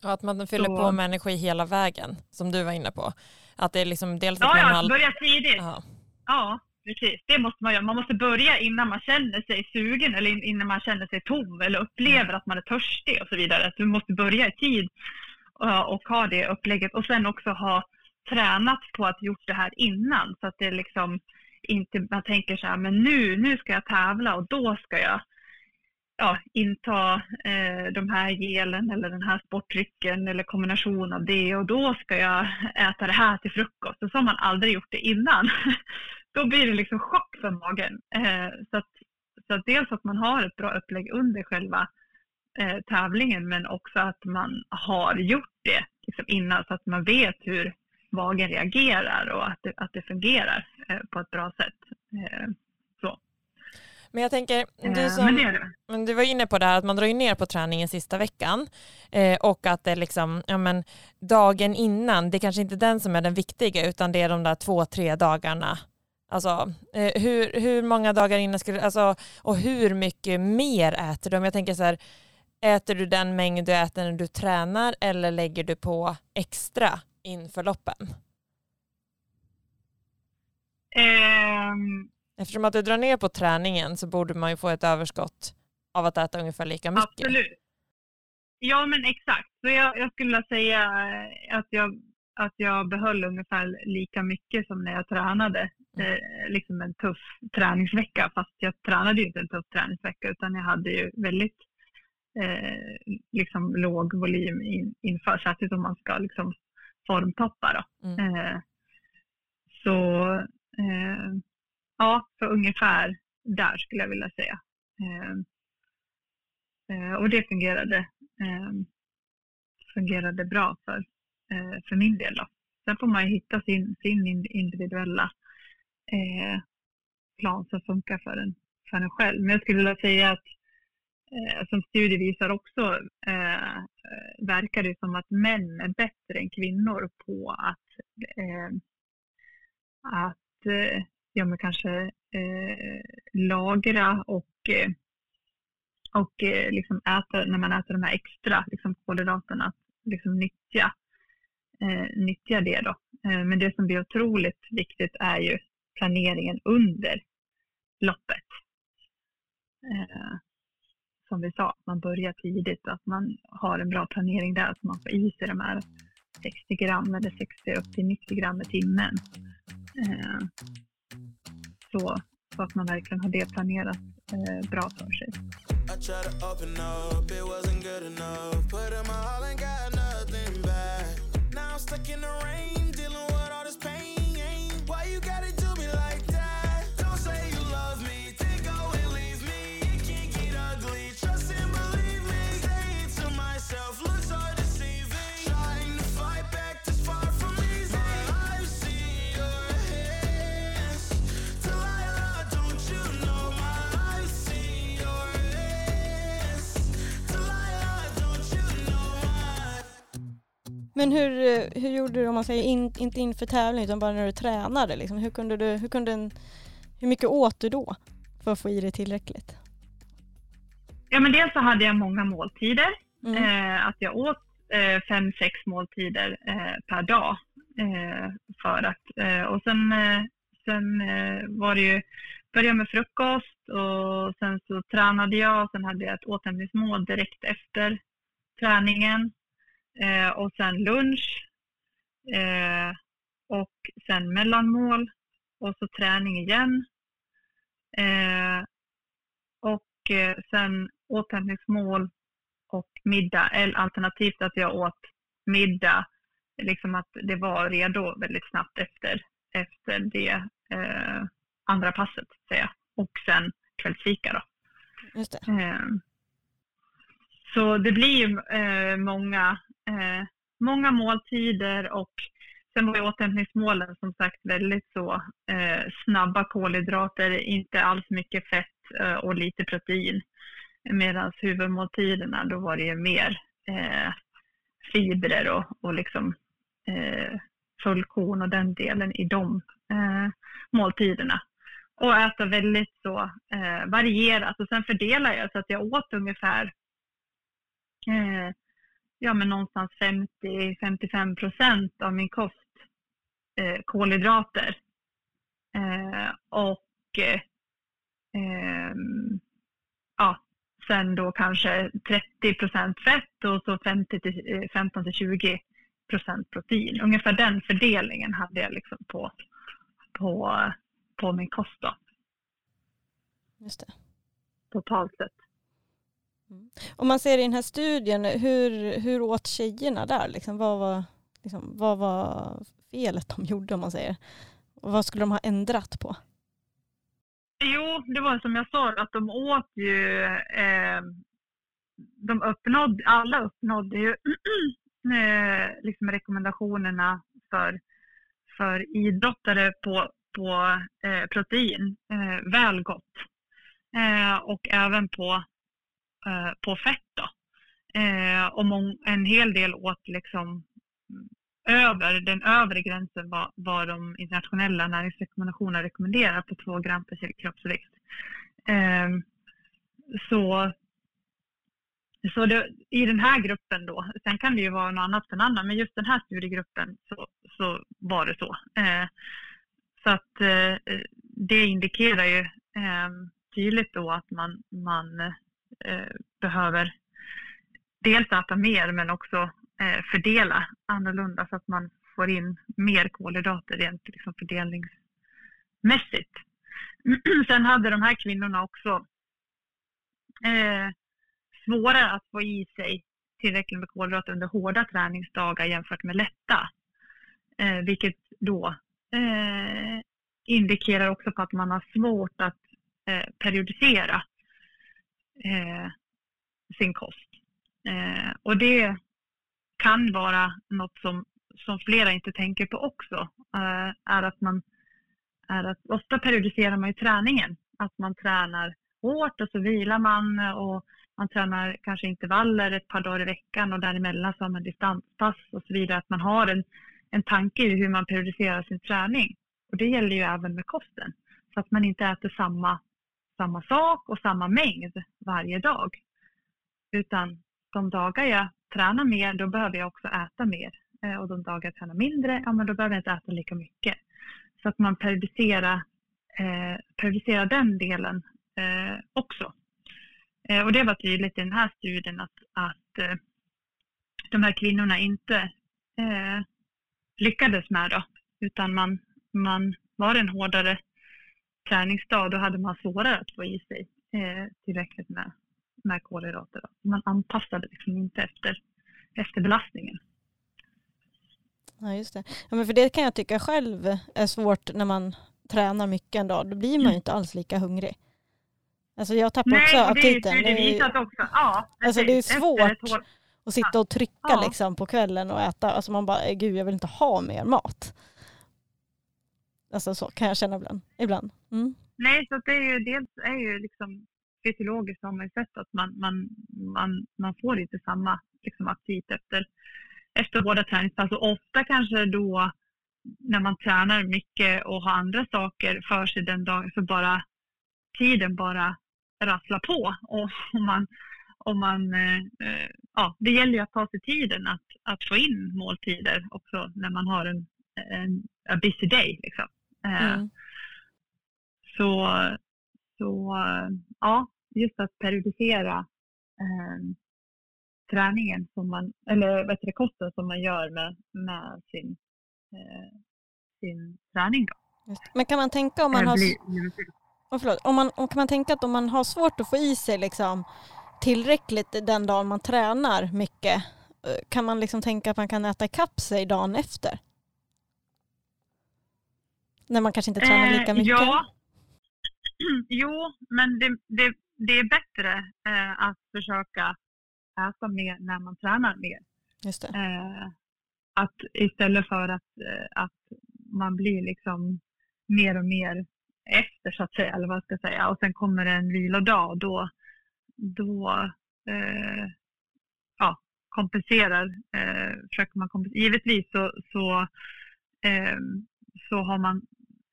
Och att man fyller så... på med energi hela vägen, som du var inne på. Att det är liksom dels att ja, man ja, börja tidigt. Ja. ja, precis. Det måste man göra. Man måste börja innan man känner sig sugen eller innan man känner sig tom eller upplever mm. att man är törstig och så vidare. Att du måste börja i tid och ha det upplägget och sen också ha tränat på att gjort det här innan så att det liksom inte, man tänker så här, men nu, nu ska jag tävla och då ska jag ja, inta eh, de här gelen eller den här sportdrycken eller kombination av det och då ska jag äta det här till frukost. Och så har man aldrig gjort det innan. då blir det liksom chock för magen. Eh, så, att, så att dels att man har ett bra upplägg under själva eh, tävlingen men också att man har gjort det liksom innan så att man vet hur magen reagerar och att det, att det fungerar eh, på ett bra sätt. Så. Men jag tänker, du, som, men men du var inne på det här att man drar ner på träningen sista veckan eh, och att det liksom, ja men dagen innan, det är kanske inte den som är den viktiga utan det är de där två, tre dagarna Alltså eh, hur, hur många dagar innan skulle, alltså, och hur mycket mer äter du? Om jag tänker så här, äter du den mängd du äter när du tränar eller lägger du på extra inför loppen? Um, Eftersom att du drar ner på träningen så borde man ju få ett överskott av att äta ungefär lika mycket. Absolut. Ja men exakt. Så jag, jag skulle säga att jag, att jag behöll ungefär lika mycket som när jag tränade eh, liksom en tuff träningsvecka. Fast jag tränade ju inte en tuff träningsvecka utan jag hade ju väldigt eh, liksom låg volym in, inför, särskilt om man ska liksom formtoppa. Då. Mm. Eh, så eh, ja, för ungefär där skulle jag vilja säga. Eh, eh, och det fungerade, fungerade bra för, för min del. Då. Sen får man hitta sin, sin individuella eh, plan som funkar för en, för en själv. Men jag skulle vilja säga att eh, som studier visar också eh, verkar det som att män är bättre än kvinnor på att, eh, att eh, ja, men kanske eh, lagra och eh, och eh, liksom äta, när man äter de här extra liksom kolhydraterna, att liksom nyttja, eh, nyttja det då. Eh, men det som blir otroligt viktigt är ju planeringen under loppet. Eh, som vi sa, att man börjar tidigt och att man har en bra planering där, så man får i sig de här 60 gram eller 60 upp till 90 gram i timmen. Eh, så, så att man verkligen har det planerat eh, bra för sig. Men hur, eh, hur gjorde du om man säger in, inte inför tävling utan bara när du tränade? Liksom? Hur, kunde du, hur, kunde en, hur mycket åt du då för att få i dig tillräckligt? Ja, men dels så hade jag många måltider. Mm. Eh, att jag åt eh, fem, sex måltider eh, per dag. Eh, för att, eh, och sen, sen var det ju, började med frukost och sen så tränade jag och sen hade jag ett återhämtningsmål direkt efter träningen. Eh, och sen lunch. Eh, och sen mellanmål och så träning igen. Eh, och eh, sen återhämtningsmål och middag, eller alternativt att jag åt middag, liksom att det var redo väldigt snabbt efter, efter det eh, andra passet, säger jag. Och sen kvällsfika då. Just det. Eh, så det blir ju många, eh, många måltider och sen var ju återhämtningsmålen som sagt väldigt så eh, snabba kolhydrater, inte alls mycket fett eh, och lite protein. Medan huvudmåltiderna då var det ju mer eh, fibrer och, och liksom eh, fullkorn och den delen i de eh, måltiderna. Och äta väldigt så eh, varierat och sen fördelar jag så att jag åt ungefär eh, ja, men någonstans 50-55 procent av min kost eh, kolhydrater. Eh, och eh, ja, sen då kanske 30 procent fett och så 50 till, eh, 15 till 20 procent protein. Ungefär den fördelningen hade jag liksom på, på, på min kost då, Just det. totalt sett. Mm. Om man ser i den här studien, hur, hur åt tjejerna där? Liksom, vad, var, liksom, vad var felet de gjorde om man säger? Och vad skulle de ha ändrat på? Jo, det var som jag sa, att de åt ju... Eh, de uppnådde, alla uppnådde ju eh, liksom rekommendationerna för, för idrottare på, på eh, protein eh, väl gott. Eh, och även på, Eh, på fett. Då. Eh, och mång, en hel del åt liksom mm, över den övre gränsen vad, vad de internationella näringsrekommendationerna rekommenderar på 2 gram per kilo kroppsvikt. Eh, så så det, i den här gruppen då, sen kan det ju vara något annat för en annan, men just den här studiegruppen så, så var det så. Eh, så att eh, eh det indikerar ju eh, tydligt då att man, man eh, Eh, behöver dels äta mer men också eh, fördela annorlunda så att man får in mer kolhydrater rent liksom fördelningsmässigt. Sen hade de här kvinnorna också eh, svårare att få i sig tillräckligt med kolhydrater under hårda träningsdagar jämfört med lätta. Eh, vilket då eh, indikerar också på att man har svårt att eh, periodisera eh, sin kost. Eh, och det kan vara något som, som flera inte tänker på också. Eh, är att man är att ofta periodiserar man ju träningen. Att man tränar hårt och så vilar man och man tränar kanske intervaller ett par dagar i veckan och däremellan så har man distanspass och så vidare. Att man har en, en tanke i hur man periodiserar sin träning. Och det gäller ju även med kosten. Så att man inte äter samma, samma sak och samma mängd varje dag. Utan de dagar jag tränar mer, då behöver jag också äta mer. Eh, och de dagar jag tränar mindre, ja men då behöver jag inte äta lika mycket. Så att man periodiserar, eh, periodiserar den delen eh, också. Eh, och det var tydligt i den här studien att, att eh, de här kvinnorna inte eh, lyckades med då, utan man, man var en hårdare träningsdag, då hade man svårare att få i sig eh, tillräckligt med, med kolhydrater. Då. Man anpassade liksom inte efter, efter belastningen. Ja, just det. Ja, men för det kan jag tycka själv är svårt när man tränar mycket en dag. Då blir man ju mm. inte alls lika hungrig. Alltså jag tappar Nej, också aptiten. Det är, det också. Ja, alltså det är svårt att sitta och trycka ja. liksom på kvällen och äta. Alltså man bara, gud jag vill inte ha mer mat. Alltså så kan jag känna ibland. ibland. Mm. Nej, så det är ju dels är ju liksom fysiologiskt har man ju sett att man, man, man, man får inte samma liksom, aptit efter, efter båda träningspass. Och ofta kanske då när man tränar mycket och har andra saker för sig den dagen så bara tiden bara rasslar på. Och om man, om man, eh, ja, det gäller ju att ta sig tiden att, att få in måltider också när man har en, en busy day. Liksom. Eh, mm. Så, så ja, just att periodisera eh, träningen som man, eller du, kosten som man gör med, med sin, eh, sin träning. Då. Men kan man tänka om man har... Oh, förlåt, om man, om kan man tänka att om man har svårt att få i sig liksom tillräckligt den dagen man tränar mycket, eh, kan man liksom tänka att man kan äta ikapp sig dagen efter? När man kanske inte tränar lika eh, mycket? ja. Jo, men det, det, det är bättre eh, att försöka äta mer när man tränar mer. Just det. Eh, att istället för att, eh, att man blir liksom mer och mer efter så att säga, eller vad ska jag säga. Och sen kommer det en vilodag då, då eh, ja, kompenserar, eh, försöker man kompensera. Givetvis så, så, eh, så har man,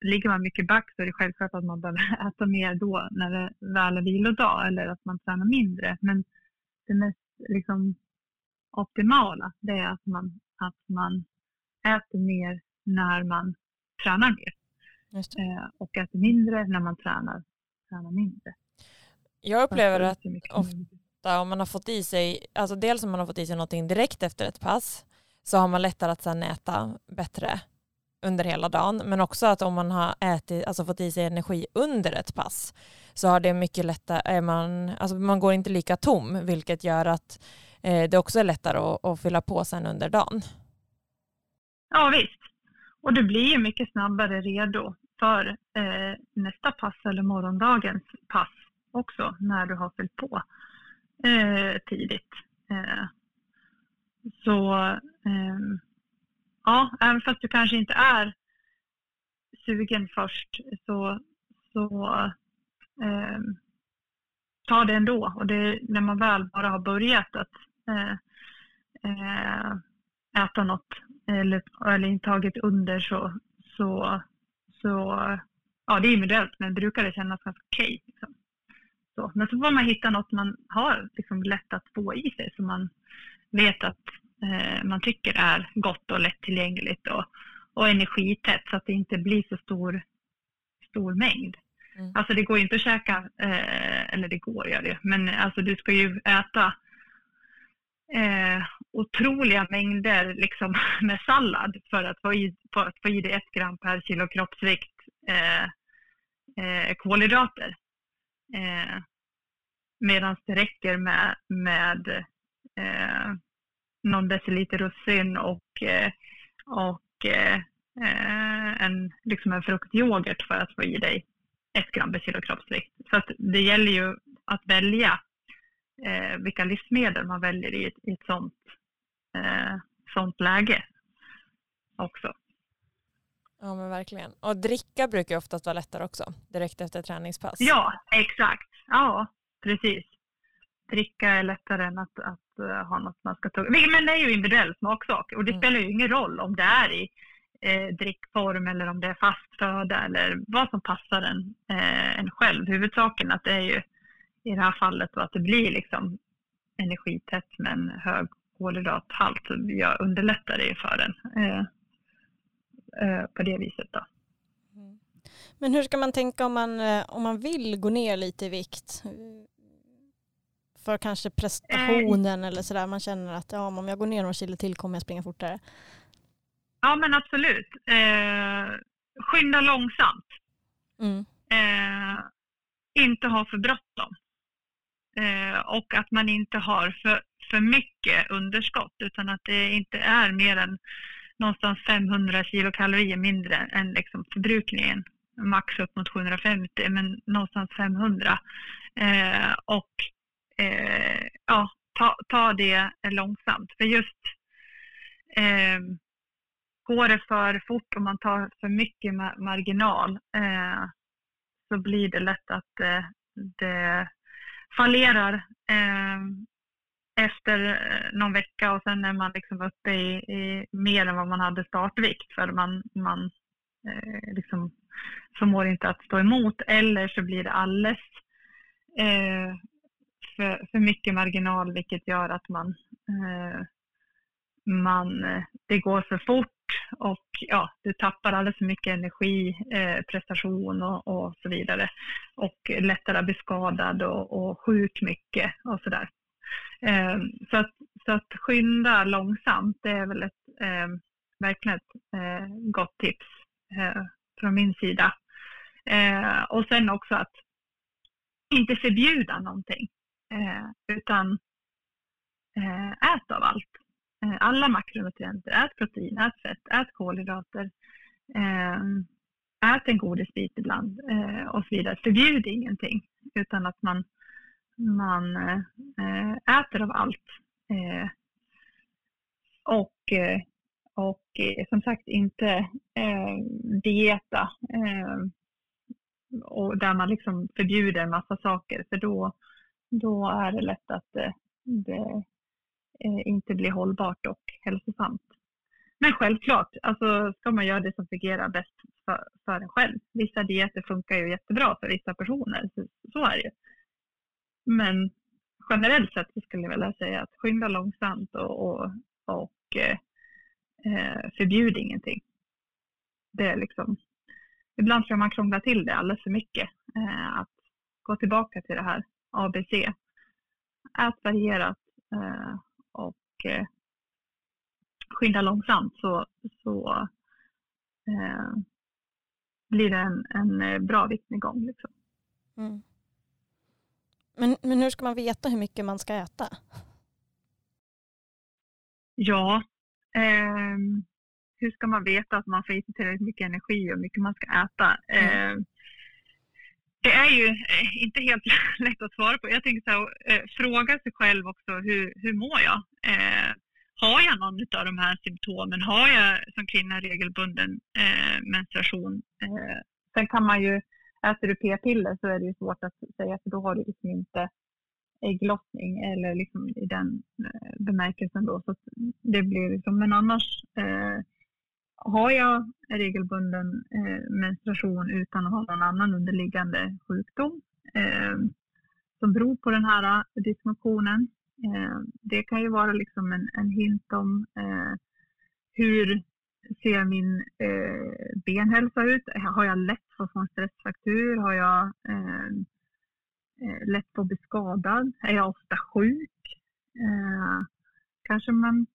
ligger man mycket back så är det självklart att man behöver äta mer då när det väl är vilodag eller att man tränar mindre. Men det mest liksom, optimala det är att man, att man äter mer när man tränar mer. Eh, och äter mindre när man tränar, tränar mindre. Jag upplever att ofta om man har fått i sig, alltså dels om man har fått i sig någonting direkt efter ett pass så har man lättare att sen äta bättre under hela dagen. Men också att om man har ätit, alltså fått i sig energi under ett pass så har det mycket lättare, man, alltså man går inte lika tom vilket gör att eh, det också är lättare att, att fylla på sen under dagen. Ja visst. Och du blir ju mycket snabbare redo för eh, nästa pass eller morgondagens pass också när du har fyllt på eh, tidigt. Eh, så ehm, ja, även fast du kanske inte är sugen först så, så eh, ta det ändå. Och det, när man väl bara har börjat att eh, eh, äta något eller, eller intagit under så, så, så ja, det är individuellt men brukar det kännas ganska okej. Okay, liksom. så. Men så får man hitta något man har liksom lätt att få i sig så man vet att man tycker är gott och lättillgängligt och, och energitätt så att det inte blir så stor, stor mängd. Mm. Alltså det går inte att käka, eh, eller det går gör det, men alltså du ska ju äta eh, otroliga mängder liksom, med sallad för att få i, för att få i dig ett gram per kilo kroppsvikt eh, eh, kolhydrater. Eh, Medan det räcker med, med eh, någon deciliter russin och, eh, och eh, en, liksom en fruktyoghurt för att få i dig ett gram per kilo kroppsvikt. Så det gäller ju att välja eh, vilka livsmedel man väljer i ett, i ett sånt, eh, sånt läge också. Ja men verkligen. Och dricka brukar oftast vara lättare också, direkt efter träningspass. Ja, exakt. Ja, precis. Dricka är lättare än att, att uh, ha något man ska tugga. Men det är ju individuell smaksak och det mm. spelar ju ingen roll om det är i eh, drickform eller om det är fast föda eller vad som passar en, eh, en själv. Huvudsaken att det är ju i det här fallet att det blir liksom energitätt men hög kolhydrathalt. Jag underlättar det för den eh, eh, på det viset. Då. Men hur ska man tänka om man, eh, om man vill gå ner lite i vikt? För kanske prestationen eller sådär. Man känner att ja, om jag går ner några kilo till kommer jag springa fortare. Ja men absolut. Eh, skynda långsamt. Mm. Eh, inte ha för bråttom. Eh, och att man inte har för, för mycket underskott utan att det inte är mer än någonstans 500 kilokalorier mindre än liksom förbrukningen. Max upp mot 750 men någonstans 500. Eh, och eh, ja, ta, ta det långsamt. För just eh, går det för fort och man tar för mycket marginal eh, så blir det lätt att eh, det fallerar ehm, eh, efter någon vecka och sen är man liksom uppe i, i mer än vad man hade startvikt för man, man eh, liksom förmår inte att stå emot eller så blir det alldeles eh, för, för mycket marginal vilket gör att man, eh, man eh, det går för fort och ja, du tappar alldeles för mycket energi, eh, prestation och, och, så vidare. Och lättare att bli skadad och, och sjuk mycket och sådär. Eh, så, att, så att skynda långsamt, det är väl ett eh, verkligen ett eh, gott tips eh, från min sida. Eh, och sen också att inte förbjuda någonting, Eh, utan eh, ät av allt. Eh, alla makronutrienter, ät protein, ät fett, ät kolhydrater, ehm, ät en godisbit ibland och så vidare. Förbjud ingenting, utan att man man eh, äter av allt. Eh, och, eh, och som sagt inte dieta och där man liksom förbjuder en massa saker för då, då är det lätt att eh, det, det inte blir hållbart och hälsosamt. Men självklart, alltså ska man göra det som fungerar bäst för, för en själv. Vissa dieter funkar ju jättebra för vissa personer, så, så är det ju. Men generellt sett så skulle jag vilja säga att skynda långsamt och, och, och eh, eh, förbjud ingenting. Det är liksom, ibland tror jag man krånglar till det alldeles för mycket. Eh, att gå tillbaka till det här ABC. Ät varierat eh, och eh, skynda långsamt så, så eh, blir det en, en bra viktnedgång. Liksom. Mm. Men, men hur ska man veta hur mycket man ska äta? Ja, eh, hur ska man veta att man får i sig tillräckligt mycket energi och hur mycket man ska äta? Mm. Det är ju eh, inte helt lätt att svara på. Jag tänker så här, eh, fråga sig själv också, hur, hur mår jag? Eh, har jag någon av de här symptomen? Har jag som kvinna regelbunden eh, menstruation? Eh, sen kan man ju Äter du p-piller så är det ju svårt att säga för då har du liksom inte ägglossning eller liksom i den eh, bemärkelsen då. Så det blir liksom, men annars eh, har jag regelbunden eh, menstruation utan att ha någon annan underliggande sjukdom eh, som beror på den här eh, dysfunktionen. Eh, det kan ju vara liksom en, en hint om eh, hur ser min eh, benhälsa ut? Har jag lätt för att få en stressfraktur? Har jag eh, eh lätt för att bli skadad? Är jag ofta sjuk? Eh, kanske man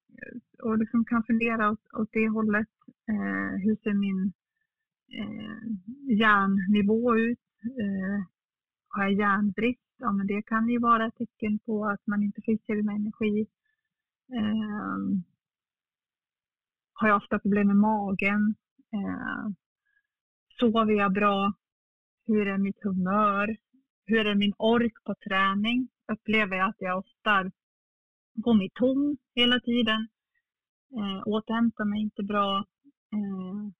och liksom kan fundera åt, åt det hållet. Eh, hur ser min eh, järnnivå ut? Eh, har jag järnbrist? Ja, men det kan ju vara ett tecken på att man inte får med energi. Eh, har jag ofta problem med magen? Eh, sover jag bra? Hur är mitt humör? Hur är min ork på träning? Upplever jag att jag ofta går mig tom hela tiden? Eh, återhämtar mig inte bra? Eh,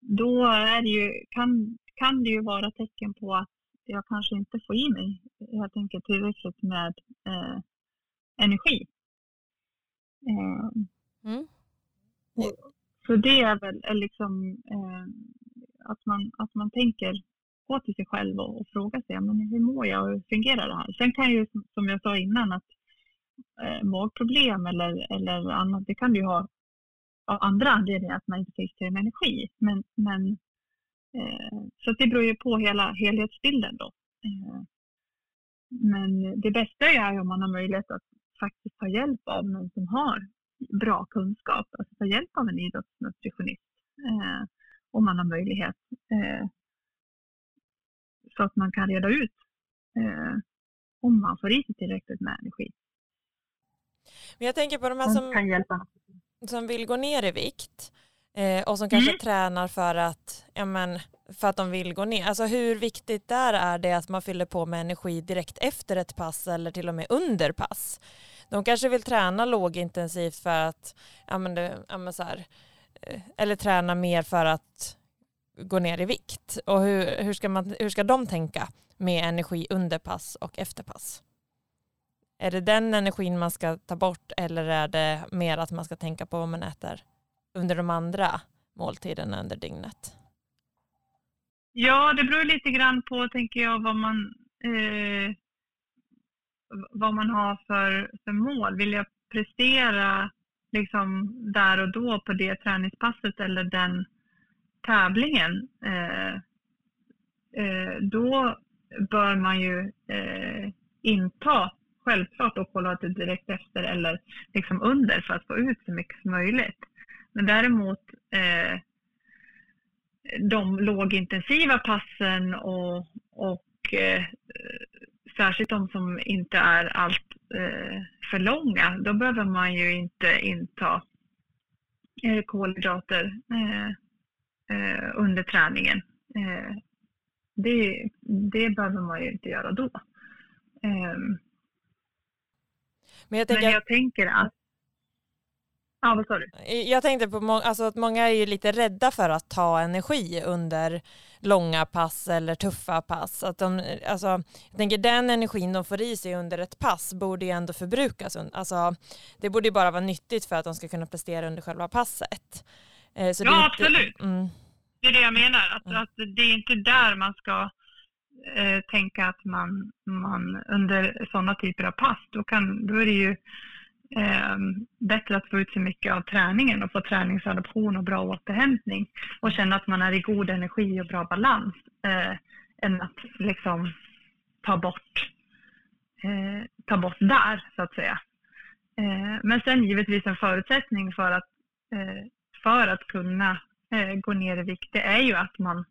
då är det ju, kan, kan det ju vara tecken på att jag kanske inte får i mig helt enkelt tillräckligt med eh, energi. Eh, mm. Så det är väl liksom eh, att, man, att man tänker gå till sig själv och, och fråga sig men hur mår jag och hur fungerar det här? Sen kan ju som jag sa innan att eh, magproblem eller, eller annat. Det kan du ha av andra anledningar, att man inte får i energi. Men, men, eh, så det beror ju på hela helhetsbilden då. Eh, men det bästa är ju om man har möjlighet att faktiskt ta hjälp av någon som har bra kunskap, alltså ta hjälp av en idrottsnutritionist eh, om man har möjlighet. Eh, så att man kan reda ut eh, om man får i sig tillräckligt med energi. Men jag tänker på de här som, som vill gå ner i vikt eh, och som kanske Mm. tränar för att, ja, men, för att de vill gå ner. Alltså hur viktigt där är det att man fyller på med energi direkt efter ett pass eller till och med under pass? De kanske vill träna lågintensivt för att, ja, men det, ja, men så här, eh, eller träna mer för att gå ner i vikt. Och hur, hur, ska man, hur ska de tänka med energi under pass och efter pass? Är det den energin man ska ta bort eller är det mer att man ska tänka på vad man äter under de andra måltiderna under dygnet? Ja, det beror lite grann på, tänker jag, vad man, eh, vad man har för, för mål. Vill jag prestera liksom där och då på det träningspasset eller den tävlingen, eh, eh, då bör man ju eh, inta självklart då kolhydrater direkt efter eller liksom under för att få ut så mycket som möjligt. Men däremot eh, de lågintensiva passen och, och eh, särskilt de som inte är allt eh, för långa, då behöver man ju inte inta eh, kolhydrater eh, eh, under träningen. Eh, det, det behöver man ju inte göra då. Ehm, men jag men tänker, jag tänker att... Ja, vad sa du? jag tänkte på alltså att många är ju lite rädda för att ta energi under långa pass eller tuffa pass. Att de, alltså, jag tänker den energin de får i sig under ett pass borde ju ändå förbrukas. Alltså, det borde ju bara vara nyttigt för att de ska kunna prestera under själva passet. Eh, så det Ja, inte- absolut. Mm, Det är det jag menar. Att, Mm. att det är inte där man ska eh, tänka att man, man under sådana typer av pass, då, kan, då är det ju eh, bättre att få ut så mycket av träningen och få träningsadaption och bra återhämtning och känna att man är i god energi och bra balans eh, än att liksom ta bort, eh, ta bort där så att säga. Eh, men sen givetvis en förutsättning för att, eh, för att kunna eh, gå ner i vikt, det är ju att man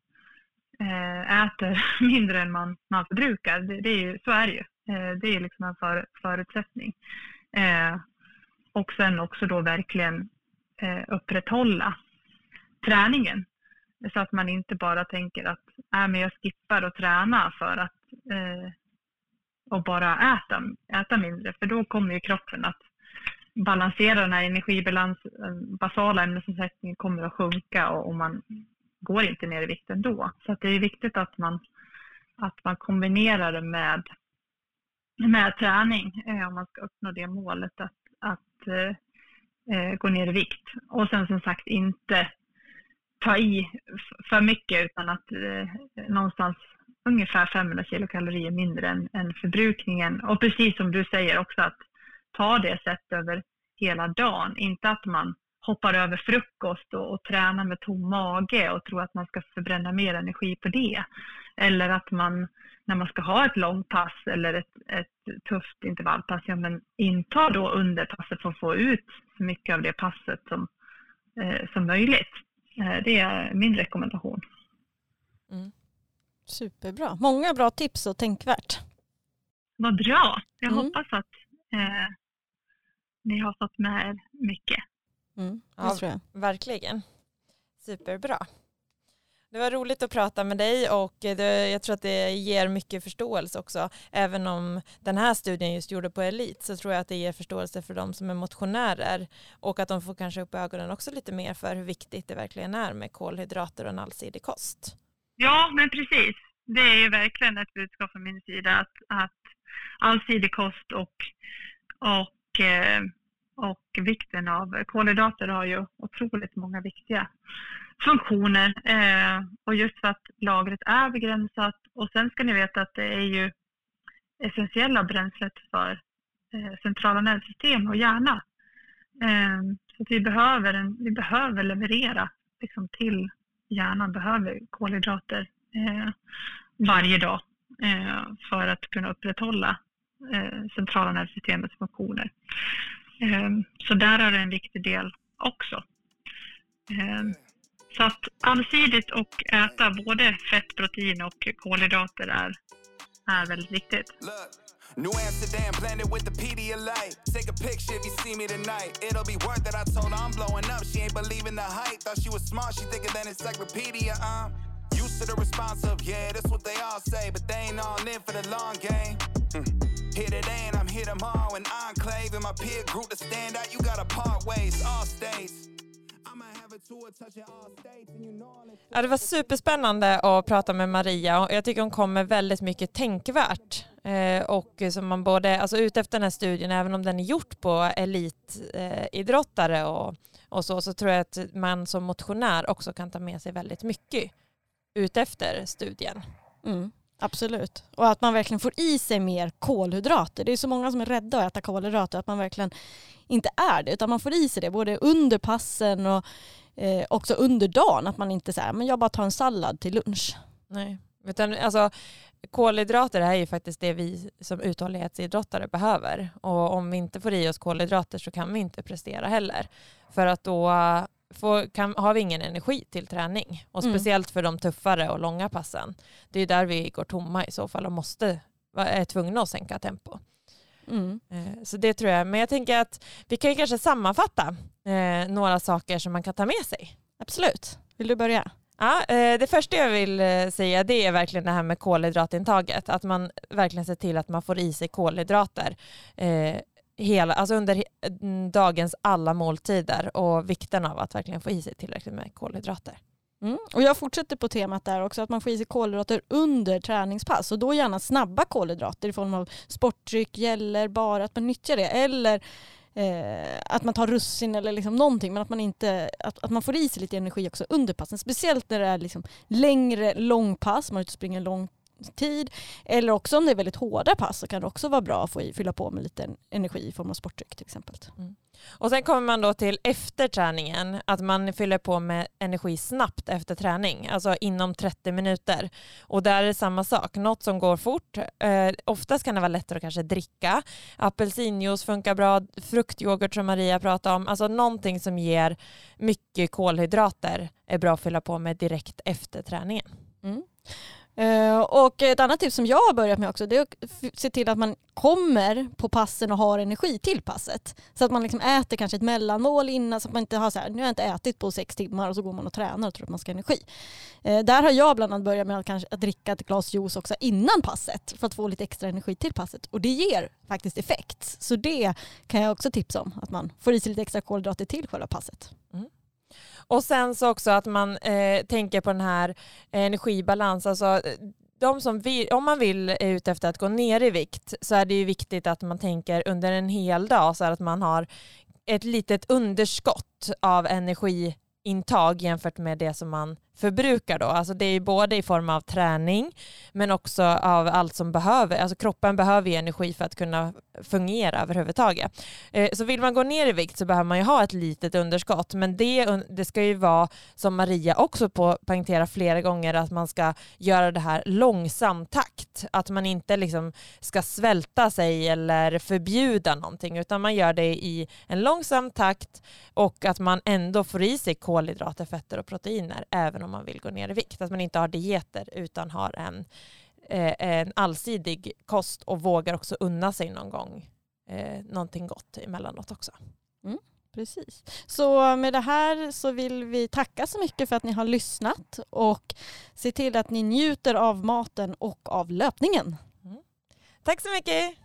Eh, äter mindre än man, man förbrukar. Det, det är ju, så är det ju. Eh, det är liksom en för, förutsättning. Eh, och sen också då verkligen upprätthålla träningen. Så att man inte bara tänker att äh, men jag skippar att träna för att eh, och bara äta, äta mindre. För då kommer ju kroppen att balansera den här energibalansen, basala ämnesomsättningen kommer att sjunka och, och man går inte ner i vikt ändå. Så att det är viktigt att man, att man kombinerar det med, med träning eh, om man ska uppnå det målet att, att eh, eh gå ner i vikt. Och sen som sagt inte ta i för mycket utan att eh, någonstans ungefär 500 kilokalorier mindre än, än förbrukningen. Och precis som du säger också att ta det sett över hela dagen. Inte att man hoppar över frukost och, och tränar med tom mage och tror att man ska förbränna mer energi på det. Eller att man när man ska ha ett långpass eller ett, ett tufft intervallpass, ja men inta då under passet för att få ut så mycket av det passet som, eh, som möjligt. Eh, det är min rekommendation. Superbra. Många bra tips och tänkvärt. Vad bra! Jag Mm. hoppas att eh, ni har fått med er mycket. Mm, det Ja. tror jag. verkligen. Superbra. Det var roligt att prata med dig och det, jag tror att det ger mycket förståelse också. Även om den här studien just gjorde på elit så tror jag att det ger förståelse för de som är motionärer och att de får kanske upp ögonen också lite mer för hur viktigt det verkligen är med kolhydrater och en allsidig kost. Ja, men precis. Det är ju verkligen ett budskap från min sida att, att allsidig kost och, och, eh, och vikten av kolhydrater har ju otroligt många viktiga funktioner. Eh, och just för att lagret är begränsat och sen ska ni veta att det är ju essentiella bränslet för eh, centrala nervsystem och hjärna. Eh, så att vi, behöver en, vi behöver leverera liksom, till hjärnan, behöver kolhydrater eh, varje dag eh, för att kunna upprätthålla eh, centrala nervsystemets funktioner. Eh, så där är det en viktig del också. Så att allsidigt och äta både fett, protein och kolhydrater är, är väldigt viktigt. New Amsterdam blended with the Pedialyte. Take a picture if you see me tonight. It'll be worth it. I told her I'm blowing up. She ain't believing the hype. Thought she was smart. She thinking that encyclopedia. Uh. Used to the response of yeah, that's what they all say, but they ain't all in for the long game. Mm. Here today and I'm here tomorrow. An enclave in my peer group to stand out. You gotta part ways, all states. Ja, det var superspännande att prata med Maria och jag tycker hon kom med väldigt mycket tänkvärt. Eh, och som man både, alltså ut efter den här studien, även om den är gjort på elitidrottare eh, och, och så, så tror jag att man som motionär också kan ta med sig väldigt mycket ut efter studien. Mm. Absolut. Och att man verkligen får i sig mer kolhydrater. Det är så många som är rädda att äta kolhydrater, att man verkligen inte är det, utan man får i sig det både under passen och eh, också under dagen. Att man inte säger, men jag bara tar en sallad till lunch. Nej, utan alltså kolhydrater är ju faktiskt det vi som uthållighetsidrottare behöver. Och om vi inte får i oss kolhydrater så kan vi inte prestera heller. För att då får, kan, har vi ingen energi till träning. Och mm. speciellt för de tuffare och långa passen. Det är där vi går tomma i så fall och måste, är tvungna att sänka tempo. Mm. Eh, så det tror jag. Men jag tänker att vi kan ju kanske sammanfatta eh, några saker som man kan ta med sig. Absolut. Vill du börja? Ja, eh, det första jag vill säga det är verkligen det här med kolhydratintaget. Att man verkligen ser till att man får i sig kolhydrater hela, alltså under mm, dagens alla måltider och vikten av att verkligen få i sig tillräckligt med kolhydrater. Mm. Och jag fortsätter på temat där också, att man får i sig kolhydrater under träningspass och då gärna snabba kolhydrater i form av sportdryck, gäller, bara att man nyttjar det eller eh, att man tar russin eller liksom någonting men att man, inte, att, att man får i sig lite energi också under passen. Speciellt när det är liksom längre långpass, man är ute och springer långt tid. Eller också om det är väldigt hårda pass så kan det också vara bra att få i, fylla på med lite energi i form av sportdryck till exempel. Mm. Och sen kommer man då till efter träningen, att man fyller på med energi snabbt efter träning, alltså inom 30 minuter. Och där är det samma sak, något som går fort. Eh, oftast kan det vara lättare att kanske dricka. Apelsinjuice funkar bra, fruktyoghurt som Maria pratade om, alltså någonting som ger mycket kolhydrater är bra att fylla på med direkt efter träningen. Mm. Eh, och ett annat tips som jag har börjat med också det är att se till att man kommer på passen och har energi till passet. Så att man liksom äter kanske ett mellanmål innan så att man inte har så här, nu har jag inte ätit på sex timmar och så går man och tränar och tror att man ska ha energi. Eh, där har jag bland annat börjat med att, kanske, att dricka ett glas juice också innan passet för att få lite extra energi till passet och det ger faktiskt effekt. Så det kan jag också tipsa om, att man får i sig lite extra kolhydrater till själva passet. Mm. Och sen så också att man eh, tänker på den här energibalans. Alltså, eh, de som vill, om man vill eh, är ute efter att gå ner i vikt så är det ju viktigt att man tänker under en hel dag så att man har ett litet underskott av energiintag jämfört med det som man förbrukar då. Alltså det är både i form av träning men också av allt som behöver, alltså kroppen behöver ju energi för att kunna fungera överhuvudtaget. Eh, så vill man gå ner i vikt så behöver man ju ha ett litet underskott men det, det ska ju vara som Maria också poängterar flera gånger att man ska göra det här långsam takt. Att man inte liksom ska svälta sig eller förbjuda någonting utan man gör det i en långsam takt och att man ändå får i sig kolhydrater, fetter och proteiner även om man vill gå ner i vikt. Att man inte har dieter utan har en, eh, en allsidig kost och vågar också unna sig någon gång eh, någonting gott emellanåt också. Mm, precis. Så med det här så vill vi tacka så mycket för att ni har lyssnat och se till att ni njuter av maten och av löpningen. Mm. Tack så mycket.